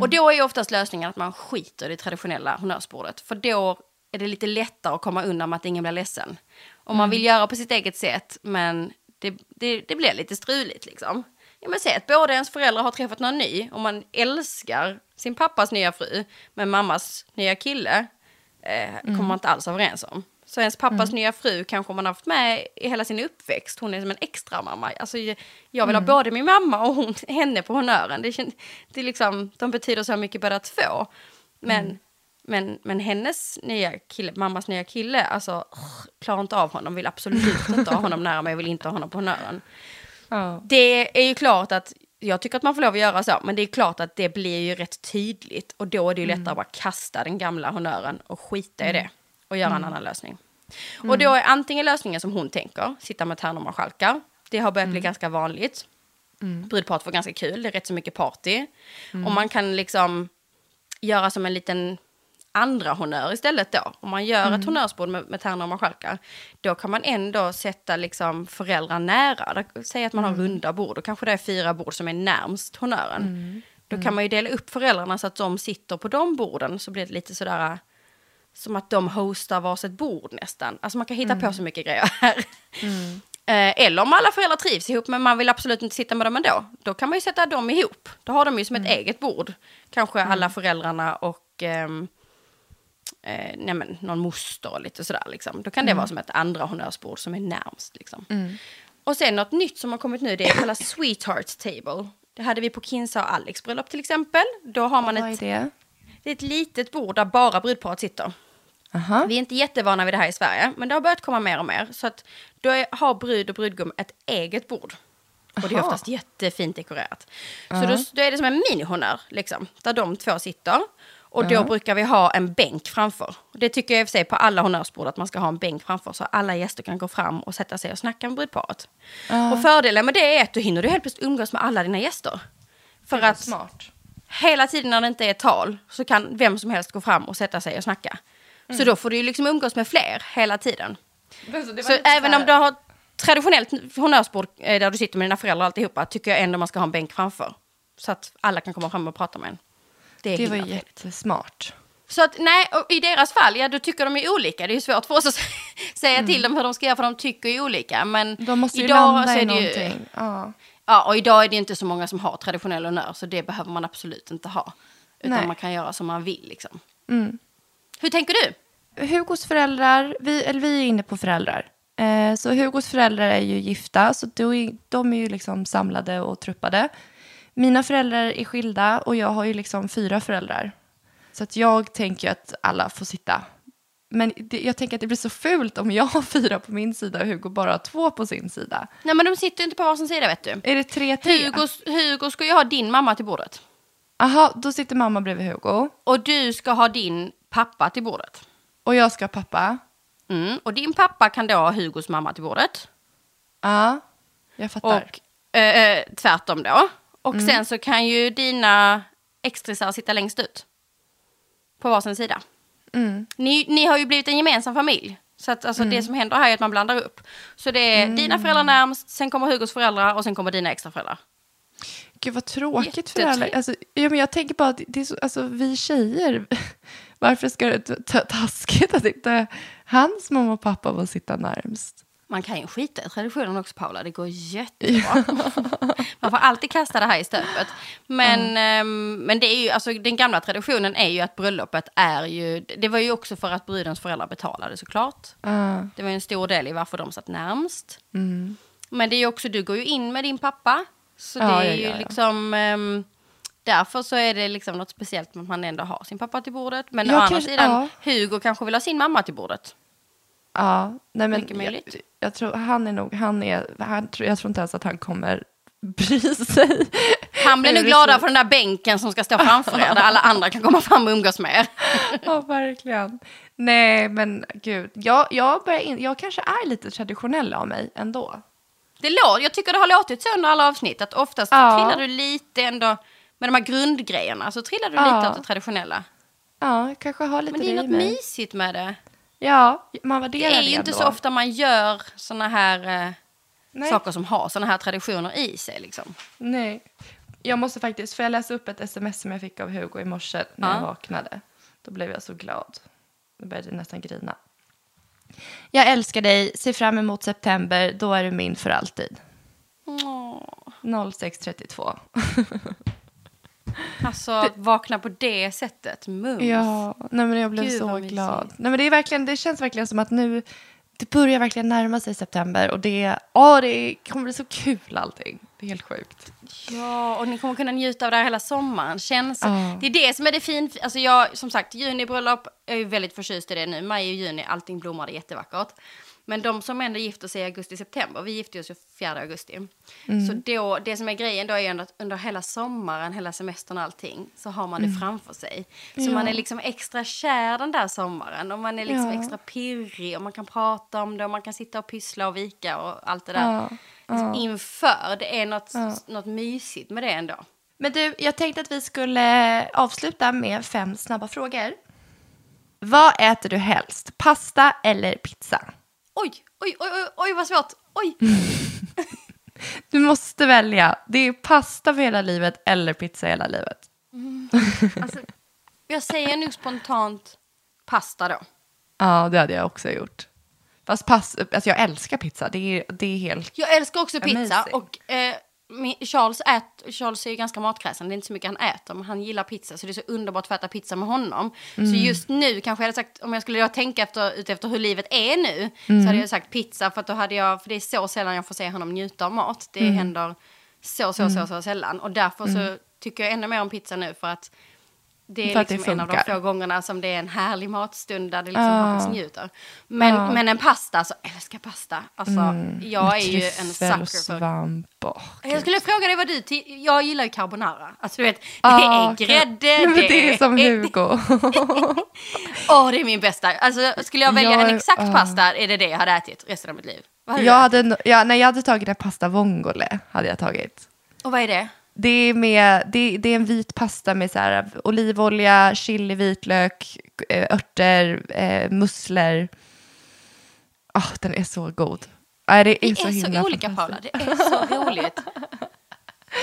Och då är oftast lösningen att man skiter i det traditionella honnörsbordet. För då är det lite lättare att komma undan med att ingen blir ledsen. Om man vill göra på sitt eget sätt, men det, det, det blir lite struligt liksom. Ja, men säg att båda ens föräldrar har träffat någon ny och man älskar sin pappas nya fru, men mammas nya kille eh, kommer man inte alls överens om. Så ens pappas nya fru kanske man har haft med i hela sin uppväxt. Hon är som en extra mamma. Alltså, jag vill ha både min mamma och hon, (laughs) henne på honören. Det, det liksom, de betyder så mycket båda två. Men Men, men hennes nya kille, mammas nya kille, alltså klarar inte av honom, vill absolut (laughs) inte ha honom nära mig, vill inte ha honom på honnören. Ja. Det är ju klart att jag tycker att man får lov att göra så, men det är klart att det blir ju rätt tydligt och då är det ju lättare att bara kasta den gamla honnören och skita i det och göra en annan lösning. Och då är antingen lösningen som hon tänker, sitta med tärnor och skälkar. Det har börjat bli ganska vanligt. Brudparet får ganska kul, det är rätt så mycket party. Och man kan liksom göra som en liten andra honnör istället då. Om man gör ett honnörsbord med, med tärnor och marskalkar, då kan man ändå sätta liksom föräldrar nära. Säg att man har runda bord, då kanske det är fyra bord som är närmst honnören. Då kan man ju dela upp föräldrarna så att de sitter på de borden, så blir det lite sådär som att de hostar varsitt bord nästan. Alltså man kan hitta på så mycket grejer här. (laughs) Eh, eller om alla föräldrar trivs ihop men man vill absolut inte sitta med dem ändå. Då kan man ju sätta dem ihop. Då har de ju som ett eget bord. Kanske alla föräldrarna och ehm, eh, nej men, någon moster och lite sådär. Liksom. Då kan det vara som ett andra honnörsbord som är närmst. Liksom. Och sen något nytt som har kommit nu, det är kallas (coughs) Sweetheart Table. Det hade vi på Kinsa och Alex bröllop till exempel. Då har man Vad är ett, det? Det är ett litet bord där bara brudparet sitter. Aha. Vi är inte jättevana vid det här i Sverige, men det har börjat komma mer och mer. Så att då är, har brud och brudgum ett eget bord. Och det är Aha. oftast jättefint dekorerat. Så då, då är det som en minihonnör, liksom, där de två sitter. Och då brukar vi ha en bänk framför. Det tycker jag i och för sig på alla honnörsbord, att man ska ha en bänk framför så alla gäster kan gå fram och sätta sig och snacka med brudparet. Och fördelen med det är att då hinner du helt plötsligt umgås med alla dina gäster. För att Smart. Hela tiden när det inte är tal så kan vem som helst gå fram och sätta sig och snacka. Så då får du ju liksom umgås med fler hela tiden. Så även om du har traditionellt honnörsbord eh, där du sitter med dina föräldrar alltihopa tycker jag ändå man ska ha en bänk framför. Så att alla kan komma fram och prata med en. Det är Det var jättesmart. Så att nej, i deras fall, ja då tycker de ju olika. Det är ju svårt för oss att (laughs) säga till dem hur de ska göra för de tycker ju olika. Men De måste ju idag landa så i är det ju, någonting. Ja. Ja, och idag är det inte så många som har traditionell honnör, så det behöver man absolut inte ha. Utan Nej. man kan göra som man vill liksom. Mm. Hur tänker du? Hugos föräldrar, vi, eller vi är inne på föräldrar. Eh, så Hugos föräldrar är ju gifta, så är, de är ju liksom samlade och truppade. Mina föräldrar är skilda och jag har ju liksom fyra föräldrar. Så att jag tänker att alla får sitta. Men det, jag tänker att det blir så fult om jag har fyra på min sida och Hugo bara har två på sin sida. Nej men de sitter ju inte på varsin sida vet du. Är det tre tre? Hugo, Hugo ska ju ha din mamma till bordet. Aha, då sitter mamma bredvid Hugo. Och du ska ha din pappa till bordet. Och jag ska ha pappa. Mm. Och din pappa kan då ha Hugos mamma till bordet. Ja, jag fattar. Och eh, eh, tvärtom då. Och sen så kan ju dina extrisar sitta längst ut. På varsin sida. Mm. Ni, ni har ju blivit en gemensam familj. Så att alltså, det som händer här är att man blandar upp. Så det är dina föräldrar närmst, sen kommer Hugos föräldrar och sen kommer dina extra föräldrar. Gud vad tråkigt för alla. Alltså, ja, men jag tänker bara att det är så, alltså, vi tjejer, (laughs) varför ska det ta- taskigt att inte hans mamma och pappa får sitta närmst? Man kan ju skita i traditionen också Paula, det går jättebra. (laughs) Man får alltid kasta det här i stöpet. Men, ehm, men det är ju, alltså, den gamla traditionen är ju att bröllopet är ju, det var ju också för att brudens föräldrar betalade såklart. Ja. Det var en stor del i varför de satt närmst. Mm. Men det är ju också, du går ju in med din pappa. Så det Ja, är ju ja, ja. liksom, ehm, därför så är det liksom något speciellt med att man ändå har sin pappa till bordet. Men Jag å andra kanske- sidan, ja. Hugo kanske vill ha sin mamma till bordet. Ja, nej men Mycket möjligt. jag, jag tror han är nog, han är, han, jag tror inte ens att han kommer bry sig. Han blir nu det gladare ser- för den där bänken som ska stå framför (laughs) er, där alla andra kan komma fram och umgås med er. Ja, verkligen. Nej, men gud, jag, jag, börjar in, jag kanske är lite traditionell av mig ändå. Det låter, jag tycker det har låtit så under alla avsnitt, att oftast Ja. trillar du lite ändå, med de här grundgrejerna, så trillar du Ja. lite åt det traditionella. Ja, kanske har lite Men det är i något mig. mysigt med det. Ja, man Det värderar är ju inte ändå. så ofta man gör såna här eh, Nej. saker som har såna här traditioner i sig. Liksom. Nej. Jag måste faktiskt, får jag läsa upp ett sms som jag fick av Hugo i morse när Ja. jag vaknade? Då blev jag så glad. Då började jag nästan grina. Jag älskar dig, ser fram emot september, då är du min för alltid. Åh. 0632. (laughs) Alltså, att vakna på det sättet. Mums. Ja, nej men jag blev Gud, så glad. Nej men det, är verkligen, det känns verkligen som att nu, det börjar verkligen närma sig september och det, åh, det kommer bli så kul allting. Det är helt sjukt. Ja, och ni kommer kunna njuta av det här hela sommaren. Känns, Ja. Det är det som är det fint. Alltså jag, som sagt, junibröllop, jag är ju väldigt förtjust i det nu. Maj och juni, allting blommar, det är jättevackert. Men de som ändå gifter sig i augusti-september, vi gifte oss ju 4 augusti. Så då, det som är grejen då är ändå att under hela sommaren, hela semestern och allting, så har man det framför sig. Så Ja. man är liksom extra kär den där sommaren och man är liksom Ja. extra pirrig och man kan prata om det och man kan sitta och pyssla och vika och allt det där. Ja. Liksom inför, det är något, Ja. något mysigt med det ändå. Men du, jag tänkte att vi skulle avsluta med fem snabba frågor. Vad äter du helst? Pasta eller pizza? Oj, oj, oj, oj, oj vad svårt. Oj. (laughs) Du måste välja. Det är pasta för hela livet eller pizza hela livet. Alltså, (laughs) jag säger nog spontant pasta då. Ja, det hade jag också gjort. Fast pass, alltså jag älskar pizza. Det är, det är helt... Jag älskar också pizza Amazing. och eh, Charles, ät, Charles är ju ganska matkräsen, det är inte så mycket han äter, men han gillar pizza så det är så underbart att äta pizza med honom. Så just nu kanske jag hade sagt, om jag skulle tänka efter, utefter hur livet är nu, så hade jag sagt pizza för att då hade jag, för det är så sällan jag får se honom njuta av mat. Det händer så, så, så, så sällan. Och därför så tycker jag ännu mer om pizza nu för att det är att det liksom en av de få gångerna som det är en härlig matstund där det liksom faktiskt njuter. Men, Ja. men en pasta, så älskar pasta. Alltså, jag är ju en sucker för. Åh, jag skulle fråga dig vad du Jag gillar ju carbonara. Alltså du vet, det Ja, är grädde, (laughs) men det är som Hugo. (laughs) Åh, det är min bästa. Alltså skulle jag välja Jag en exakt ah. pasta är det det jag hade ätit resten av mitt liv. Hade jag, hade, ja, nej, jag hade tagit en pasta vongole. Hade jag tagit. Och vad är det? Det är, med, det, det är en vit pasta med så här, olivolja, chili, vitlök, eh, örter, eh, musslor. Ah, den är så god. Nej, det är Vi så är så olika Paula, det är så roligt.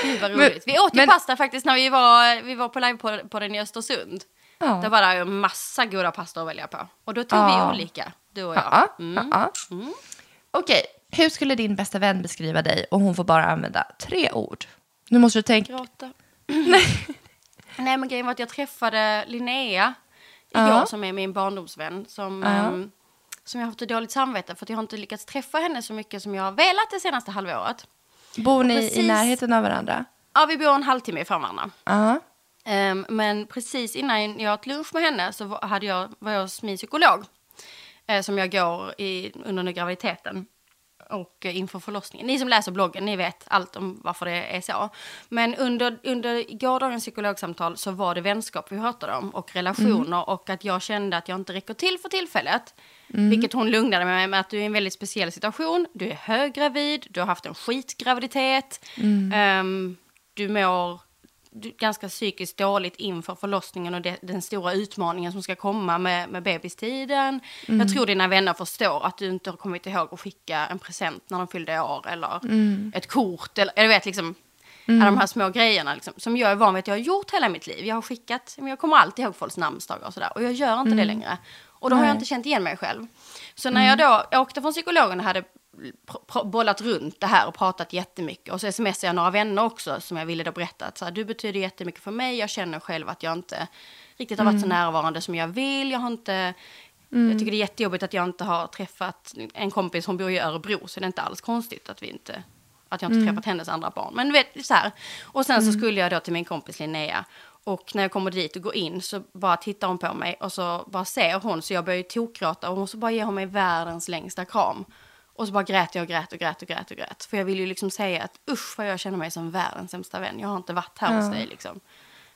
Gud vad Men- roligt. Vi åt ju men- pasta faktiskt när vi var, vi var på live på, på den i Östersund. Ja. Där var det massa goda pastor att välja på. Och då tog Ja. vi olika, du och jag. Ja, Mm. ja. Okej, hur skulle din bästa vän beskriva dig och hon får bara använda tre ord? Nu måste du tänka. Gråta. (laughs) Nej men grejen var att jag träffade Linnea igår som är min barndomsvän. Som, Ja. ehm, som jag har haft ett dåligt samvete för att jag har inte lyckats träffa henne så mycket som jag har velat det senaste halvåret. Bor ni precis- i närheten av varandra? Ja vi bor en halvtimme ifrån varandra. Ja. Ehm, men precis innan jag åt lunch med henne så var- hade jag, var jag hos min psykolog. eh, som jag går i, under graviditeten och eh, inför förlossningen. Ni som läser bloggen, ni vet allt om varför det är så. Men under, under gårdagens psykologsamtal så var det vänskap vi pratade om och relationer och att jag kände att jag inte räcker till för tillfället. Vilket hon lugnade mig med, med att du är i en väldigt speciell situation. Du är höggravid, du har haft en skitgraviditet. ehm, du mår ganska psykiskt dåligt inför förlossningen och det, den stora utmaningen som ska komma med, med bebistiden. Jag tror dina vänner förstår att du inte har kommit ihåg att skicka en present när de fyllde år eller ett kort eller jag vet liksom alla de här små grejerna liksom, som jag är van vid att jag har gjort hela mitt liv. Jag har skickat, men jag kommer alltid ihåg folks namnsdagar och sådär och jag gör inte det längre. Och då har jag Nej. inte känt igen mig själv. Så när jag då åkte från psykologen och hade bollat runt det här och pratat jättemycket. Och så smsade jag några vänner också som jag ville då berätta att så här, du betyder jättemycket för mig. Jag känner själv att jag inte riktigt har varit så närvarande som jag vill. Jag har inte... Jag tycker det är jättejobbigt att jag inte har träffat en kompis, hon bor i Örebro, så det är inte alls konstigt att vi inte att jag inte träffat hennes andra barn. Men du vet, så här. Och sen så skulle jag då till min kompis Linnea. Och när jag kommer dit och går in så bara tittar hon på mig och så bara ser hon så jag börjar ju tokgråta och så bara ger hon mig världens längsta kram. Och så bara grät jag och grät och grät och grät och grät. För jag vill ju liksom säga att usch vad jag känner mig som världens sämsta vän. Jag har inte varit här hos dig liksom.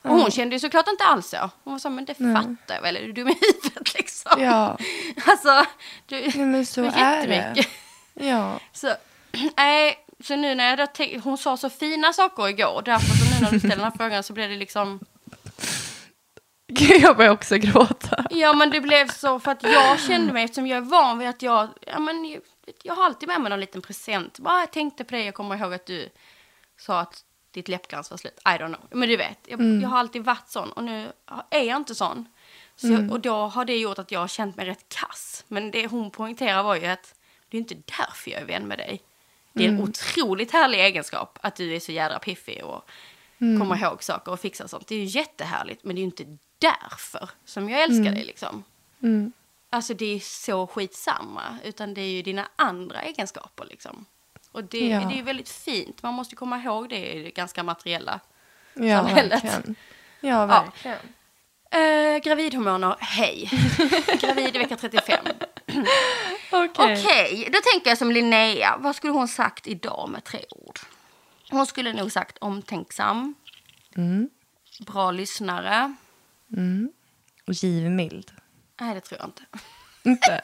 Och hon kände ju såklart inte alls så. Hon var så, men det fattar jag väl, är du dum i huvudet liksom? Ja, (laughs) Alltså, du, Nej, men så är det. ja. (laughs) Så, nej, så nu när jag då tänk- hon sa så fina saker igår, därför så nu när du ställer den här frågan så blev det liksom, (laughs) Gud, jag börjar också gråta. ja men det blev så för att jag kände mig, eftersom jag är van vid att jag, ja men jag, har alltid med mig någon liten present. Bara jag tänkte på det, jag kommer ihåg att du sa att ditt läppglans var slut. I don't know. Men du vet, jag, jag har alltid varit sån och nu är jag inte sån. Så jag, och då har det gjort att jag har känt mig rätt kass. Men det hon poängterar var ju att det är inte därför jag är vän med dig. Det är en otroligt härlig egenskap att du är så jädra piffig och kommer ihåg saker och fixar sånt. Det är ju jättehärligt, men det är ju inte därför som jag älskar dig liksom. Alltså det är så skitsamma, utan det är ju dina andra egenskaper liksom. Och det, Ja. det är ju väldigt fint. Man måste komma ihåg det i det ganska materiella. Ja, samhället. verkligen. Ja, verkligen. Eh, gravidhormoner, hej. (laughs) Gravid i vecka 35. (laughs) Okej. Okej, då tänker jag som Linnea. Vad skulle hon sagt idag med tre ord? Hon skulle nog sagt omtänksam, Mm. bra lyssnare. Och givmild. Nej, det tror jag inte. Inte?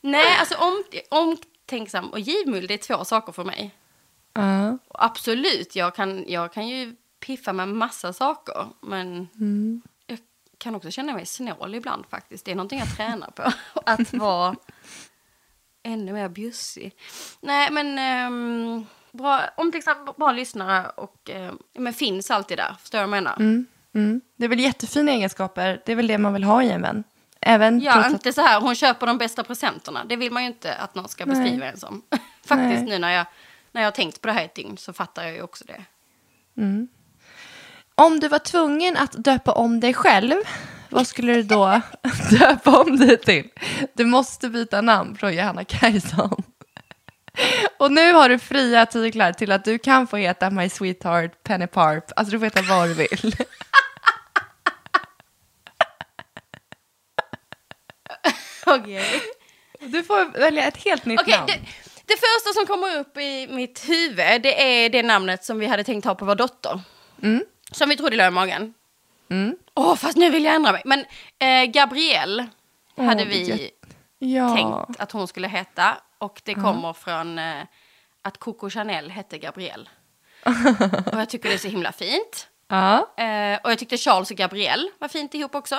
(laughs) Nej, alltså om, omtänksam och givmild det är två saker för mig. Och absolut, jag kan, jag kan ju piffa med massa saker. Men jag kan också känna mig snål ibland faktiskt. Det är någonting jag tränar på. (laughs) Att vara ännu mer bjussig. Nej, men ehm, bra, omtänksam, bra lyssnare och ehm, men finns alltid där. Förstår du vad jag menar? Mm. Det är väl jättefina egenskaper. Det är väl det man vill ha i en vän. Även Ja, trots att... inte så här, hon köper de bästa presenterna. Det vill man ju inte att någon ska Nej. beskriva en som. (laughs) Faktiskt Nej. nu när jag, när jag har tänkt på det här ett dygn så fattar jag ju också det. Om du var tvungen att döpa om dig själv, vad skulle du då (laughs) döpa om dig till? Du måste byta namn från Johanna Kajson. Och nu har du fria tyglar till att du kan få heta My Sweetheart Penny Parp. Alltså du får heta vad du vill. (laughs) Okej. Du får välja ett helt nytt Okej, namn. det, det första som kommer upp i mitt huvud det är det namnet som vi hade tänkt ha på vår dotter. Som vi trodde låg i magen. Mm. Åh, fast nu vill jag ändra mig. Men eh, Gabrielle hade Åh, vi Ja. tänkt att hon skulle heta. Och det kommer från eh, att Coco Chanel hette Gabrielle. (laughs) och jag tycker det är så himla fint. Ja. Eh, och jag tyckte Charles och Gabrielle var fint ihop också.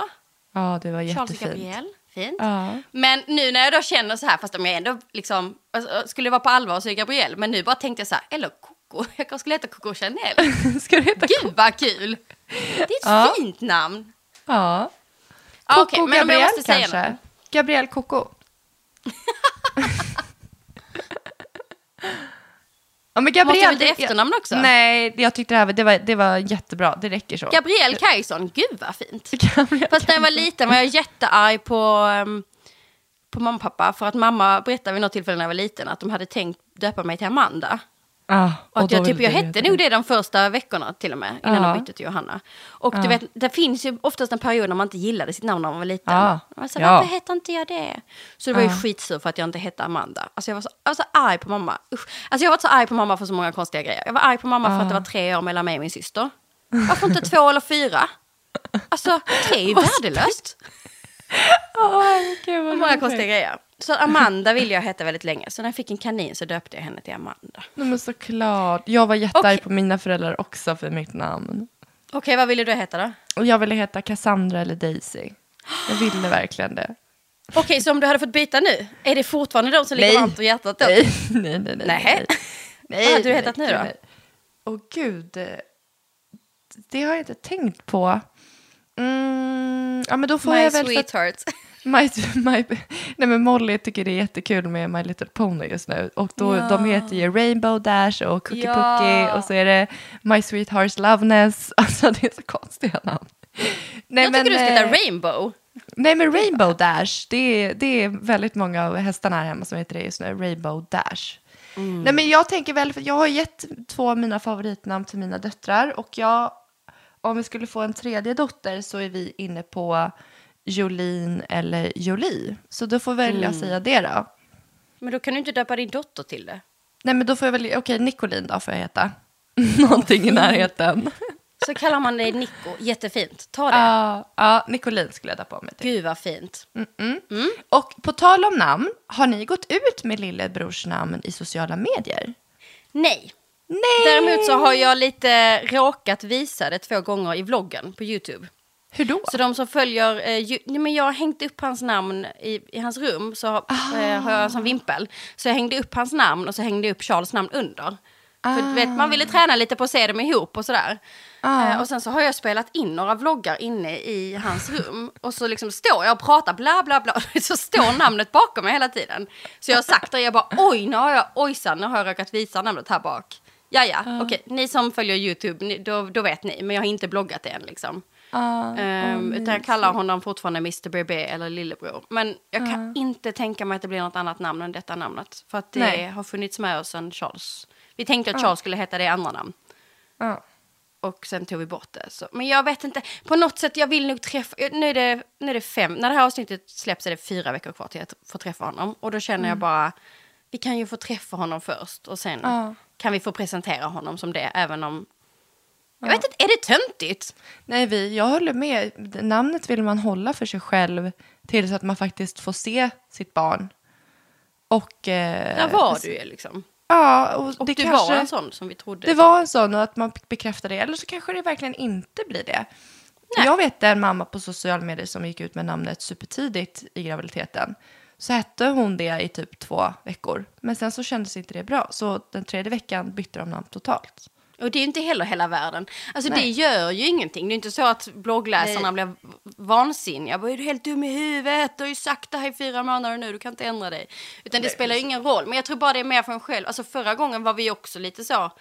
ja, det var Charles och jättefint. Gabrielle, fint. Ja. Men nu när jag då känner så här, fast om jag ändå liksom, alltså, skulle vara på allvar så är Gabrielle, men nu bara tänkte jag så här, eller Coco, (laughs) jag kanske skulle heta Coco Chanel. (laughs) Ska du heta Gud vad kul! Det är ett Ja. fint namn. Ja. Coco okej, men om jag måste säga kanske? något. Gabrielle Coco. (laughs) ja, men Gabrielle, Måste jag byta efternamn också? Nej, jag tyckte det här det var, det var jättebra. Det räcker så. Gabrielle Kajson, gud vad fint. (laughs) Gabrielle Fast när jag var liten var jag jättearg på, um, på mamma och pappa. För att mamma berättade vid något tillfälle när jag var liten att de hade tänkt döpa mig till Amanda. Ah, Och jag, typ, jag hette nog det de första veckorna till och med, innan Ja. de bytte till Johanna. Och Ja. du vet, det finns ju oftast en period när man inte gillade sitt namn när man var liten. Ja. Alltså, Ja. Varför heter inte jag det? Så det var ju skitsur för att jag inte hette Amanda. Alltså jag var så, jag var så arg på mamma. Usch. Alltså jag varit så arg på mamma för så många konstiga grejer. Jag var arg på mamma för att det var tre år mellan mig och min syster. Varför inte två eller fyra? Alltså tre är ju (laughs) värdelöst. Gud, vad Många konstiga grejer. Så Amanda ville jag heta väldigt länge. Så när jag fick en kanin så döpte jag henne till Amanda. Nej, men såklart. Jag var jättearg Okej. på mina föräldrar också för mitt namn. Okej, vad ville du heta då? Och jag ville heta Cassandra eller Daisy. Jag ville verkligen det. Okej, så om du hade fått byta nu, är det fortfarande de som ligger varmt om hjärtat då? Nej, nej, nej. nej, Nej. nej. Vad hade du hetat nu då? Åh gud. eh, Det har jag inte tänkt på. Mm, ja, men då får My jag väl... sweetheart. (laughs) My, my, nej men Molly tycker det är jättekul med My Little Pony just nu. Och då, Ja. de heter ju Rainbow Dash och Cookie Ja. Pookie och så är det My Sweetheart's Loveness. (laughs) Alltså det är så konstiga namn. Nej, jag tycker du ska heta eh, Rainbow. Nej men Rainbow Dash, det är, det är väldigt många av hästarna här hemma som heter det just nu. Rainbow Dash. Mm. Nej men jag tänker väl, för jag har gett två av mina favoritnamn till mina döttrar. Och jag, om vi skulle få en tredje dotter så är vi inne på Jolin eller Jolie. Så då får välja att säga det då. Men då kan du inte döpa din dotter till det. Nej men då får jag välja, okej Nicolin då får jag heta. (laughs) Någonting i närheten. (laughs) Så kallar man dig Nico, jättefint. Ta det. Ja, ja, Nicolin skulle jag döpa mig till. Gud vad fint. Och på tal om namn, har ni gått ut med lillebrors namn i sociala medier? Nej. Nej! Däremot så har jag lite råkat visa det två gånger i vloggen på YouTube. Hur då? Så de som följer, eh, ju, nej, men jag har hängt upp hans namn i, i hans rum, så har- eh, har jag som vimpel. Så jag hängde upp hans namn och så hängde jag upp Charles namn under. För du vet, man ville träna lite på att se dem ihop och sådär. Ah. Eh, och sen så har jag spelat in några vloggar inne i hans rum. Och så liksom står jag och pratar bla bla bla. (laughs) Så står namnet bakom mig hela tiden. Så jag har sagt det, jag bara oj, nu har jag, ojsan, nu har jag råkat visa namnet här bak. Ja, ja, okej. Ni som följer YouTube, ni, då, då vet ni. Men jag har inte bloggat det än liksom. Ah, Ehm, åh, utan jag kallar honom fortfarande Mr. Bebe eller Lillebror. Men jag kan Ja. inte tänka mig att det blir något annat namn än detta namnet. För att det Nej. har funnits med oss sedan Charles. Vi tänkte att Charles skulle heta det andra namn. Och sen tog vi bort det. Så, men jag vet inte, på något sätt, jag vill nog träffa, nu är, det, nu är det fem, när det här avsnittet släpps är det fyra veckor kvar till att få träffa honom. Och då känner jag bara, vi kan ju få träffa honom först och sen Ja. kan vi få presentera honom som det, även om... Jag vet inte, är det töntigt? Nej, vi, jag håller med. Namnet vill man hålla för sig själv tills att man faktiskt får se sitt barn. Och... Eh, Där var du ju liksom. Ja, och, Och det du kanske, var en sån som vi trodde. Det var en sån och att man bekräftar det. Eller så kanske det verkligen inte blir det. Nej. Jag vet en mamma på sociala medier som gick ut med namnet supertidigt i graviditeten. Så hette hon det i typ två veckor. Men sen så kändes inte det bra. Så den tredje veckan bytte de namn totalt. Och det är ju inte heller hela världen. Alltså Nej. det gör ju ingenting. Det är inte så att bloggläsarna blir vansinniga. Bara, är du helt dum i huvudet? Du har ju sagt det här i fyra månader nu, du kan inte ändra dig. Utan det spelar ju ingen roll. Men jag tror bara det är mer för en själv. Alltså förra gången var vi också lite så.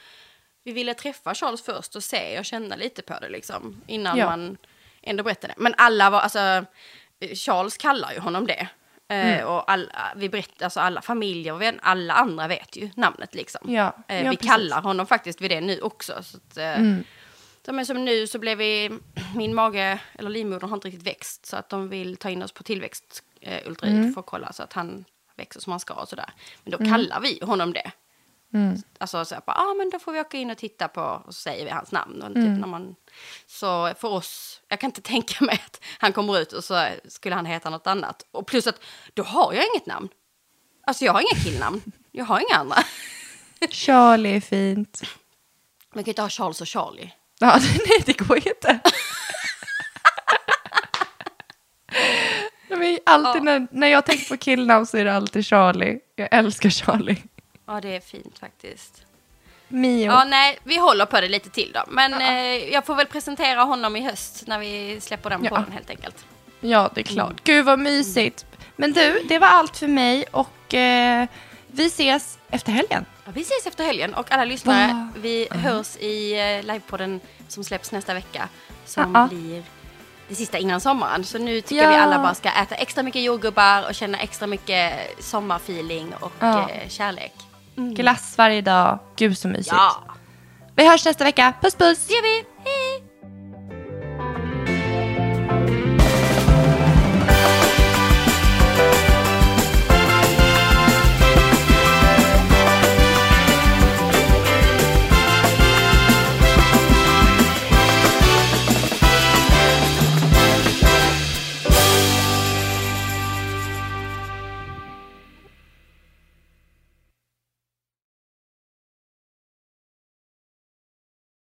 Vi ville träffa Charles först och se och känna lite på det liksom. Innan Ja. man ändå berättade. Men alla var, alltså Charles kallar ju honom det. Eh, och alla, vi berätt, alltså alla familjer och vänner, alla andra vet ju namnet liksom. Ja, Eh, ja, vi precis. kallar honom faktiskt vid det nu också. Så att, eh, så, men som nu så blev vi, (clears throat) min mage eller livmoder har inte riktigt växt så att de vill ta in oss på tillväxt eh, ultraljud för att kolla så att han växer som han ska och sådär. Men då kallar vi honom det. Alltså så här, bara, ah, men då får vi åka in och titta på och så säger vi hans namn. Och typ när man, så för oss, jag kan inte (laughs) tänka mig att han kommer ut och så skulle han heta något annat. Och plus att då har jag inget namn. Alltså jag har inga killnamn. Jag har inga andra. (laughs) Charlie är fint. Man kan ju inte ha Charles och Charlie. Ja, (laughs) nej, det går ju inte. Alltid Ja. när, när jag tänker på killnamn så är det alltid Charlie. Jag älskar Charlie. Ja, det är fint faktiskt. Mio. Ja, nej, vi håller på det lite till då. Men eh, jag får väl presentera honom i höst när vi släpper den Ja. podden helt enkelt. Ja, det är klart. Gud vad mysigt. Men du, det var allt för mig och eh, vi ses efter helgen. Ja, vi ses efter helgen och alla lyssnare, Va? vi hörs i eh, livepodden som släpps nästa vecka. Som Ja. blir det sista innan sommaren. Så nu tycker Ja. vi alla bara ska äta extra mycket jordgubbar och känna extra mycket sommarfeeling och Ja. eh, kärlek. Glass varje dag. Gud så mysigt. Ja, Vi hörs nästa vecka. Puss puss! det gör vi!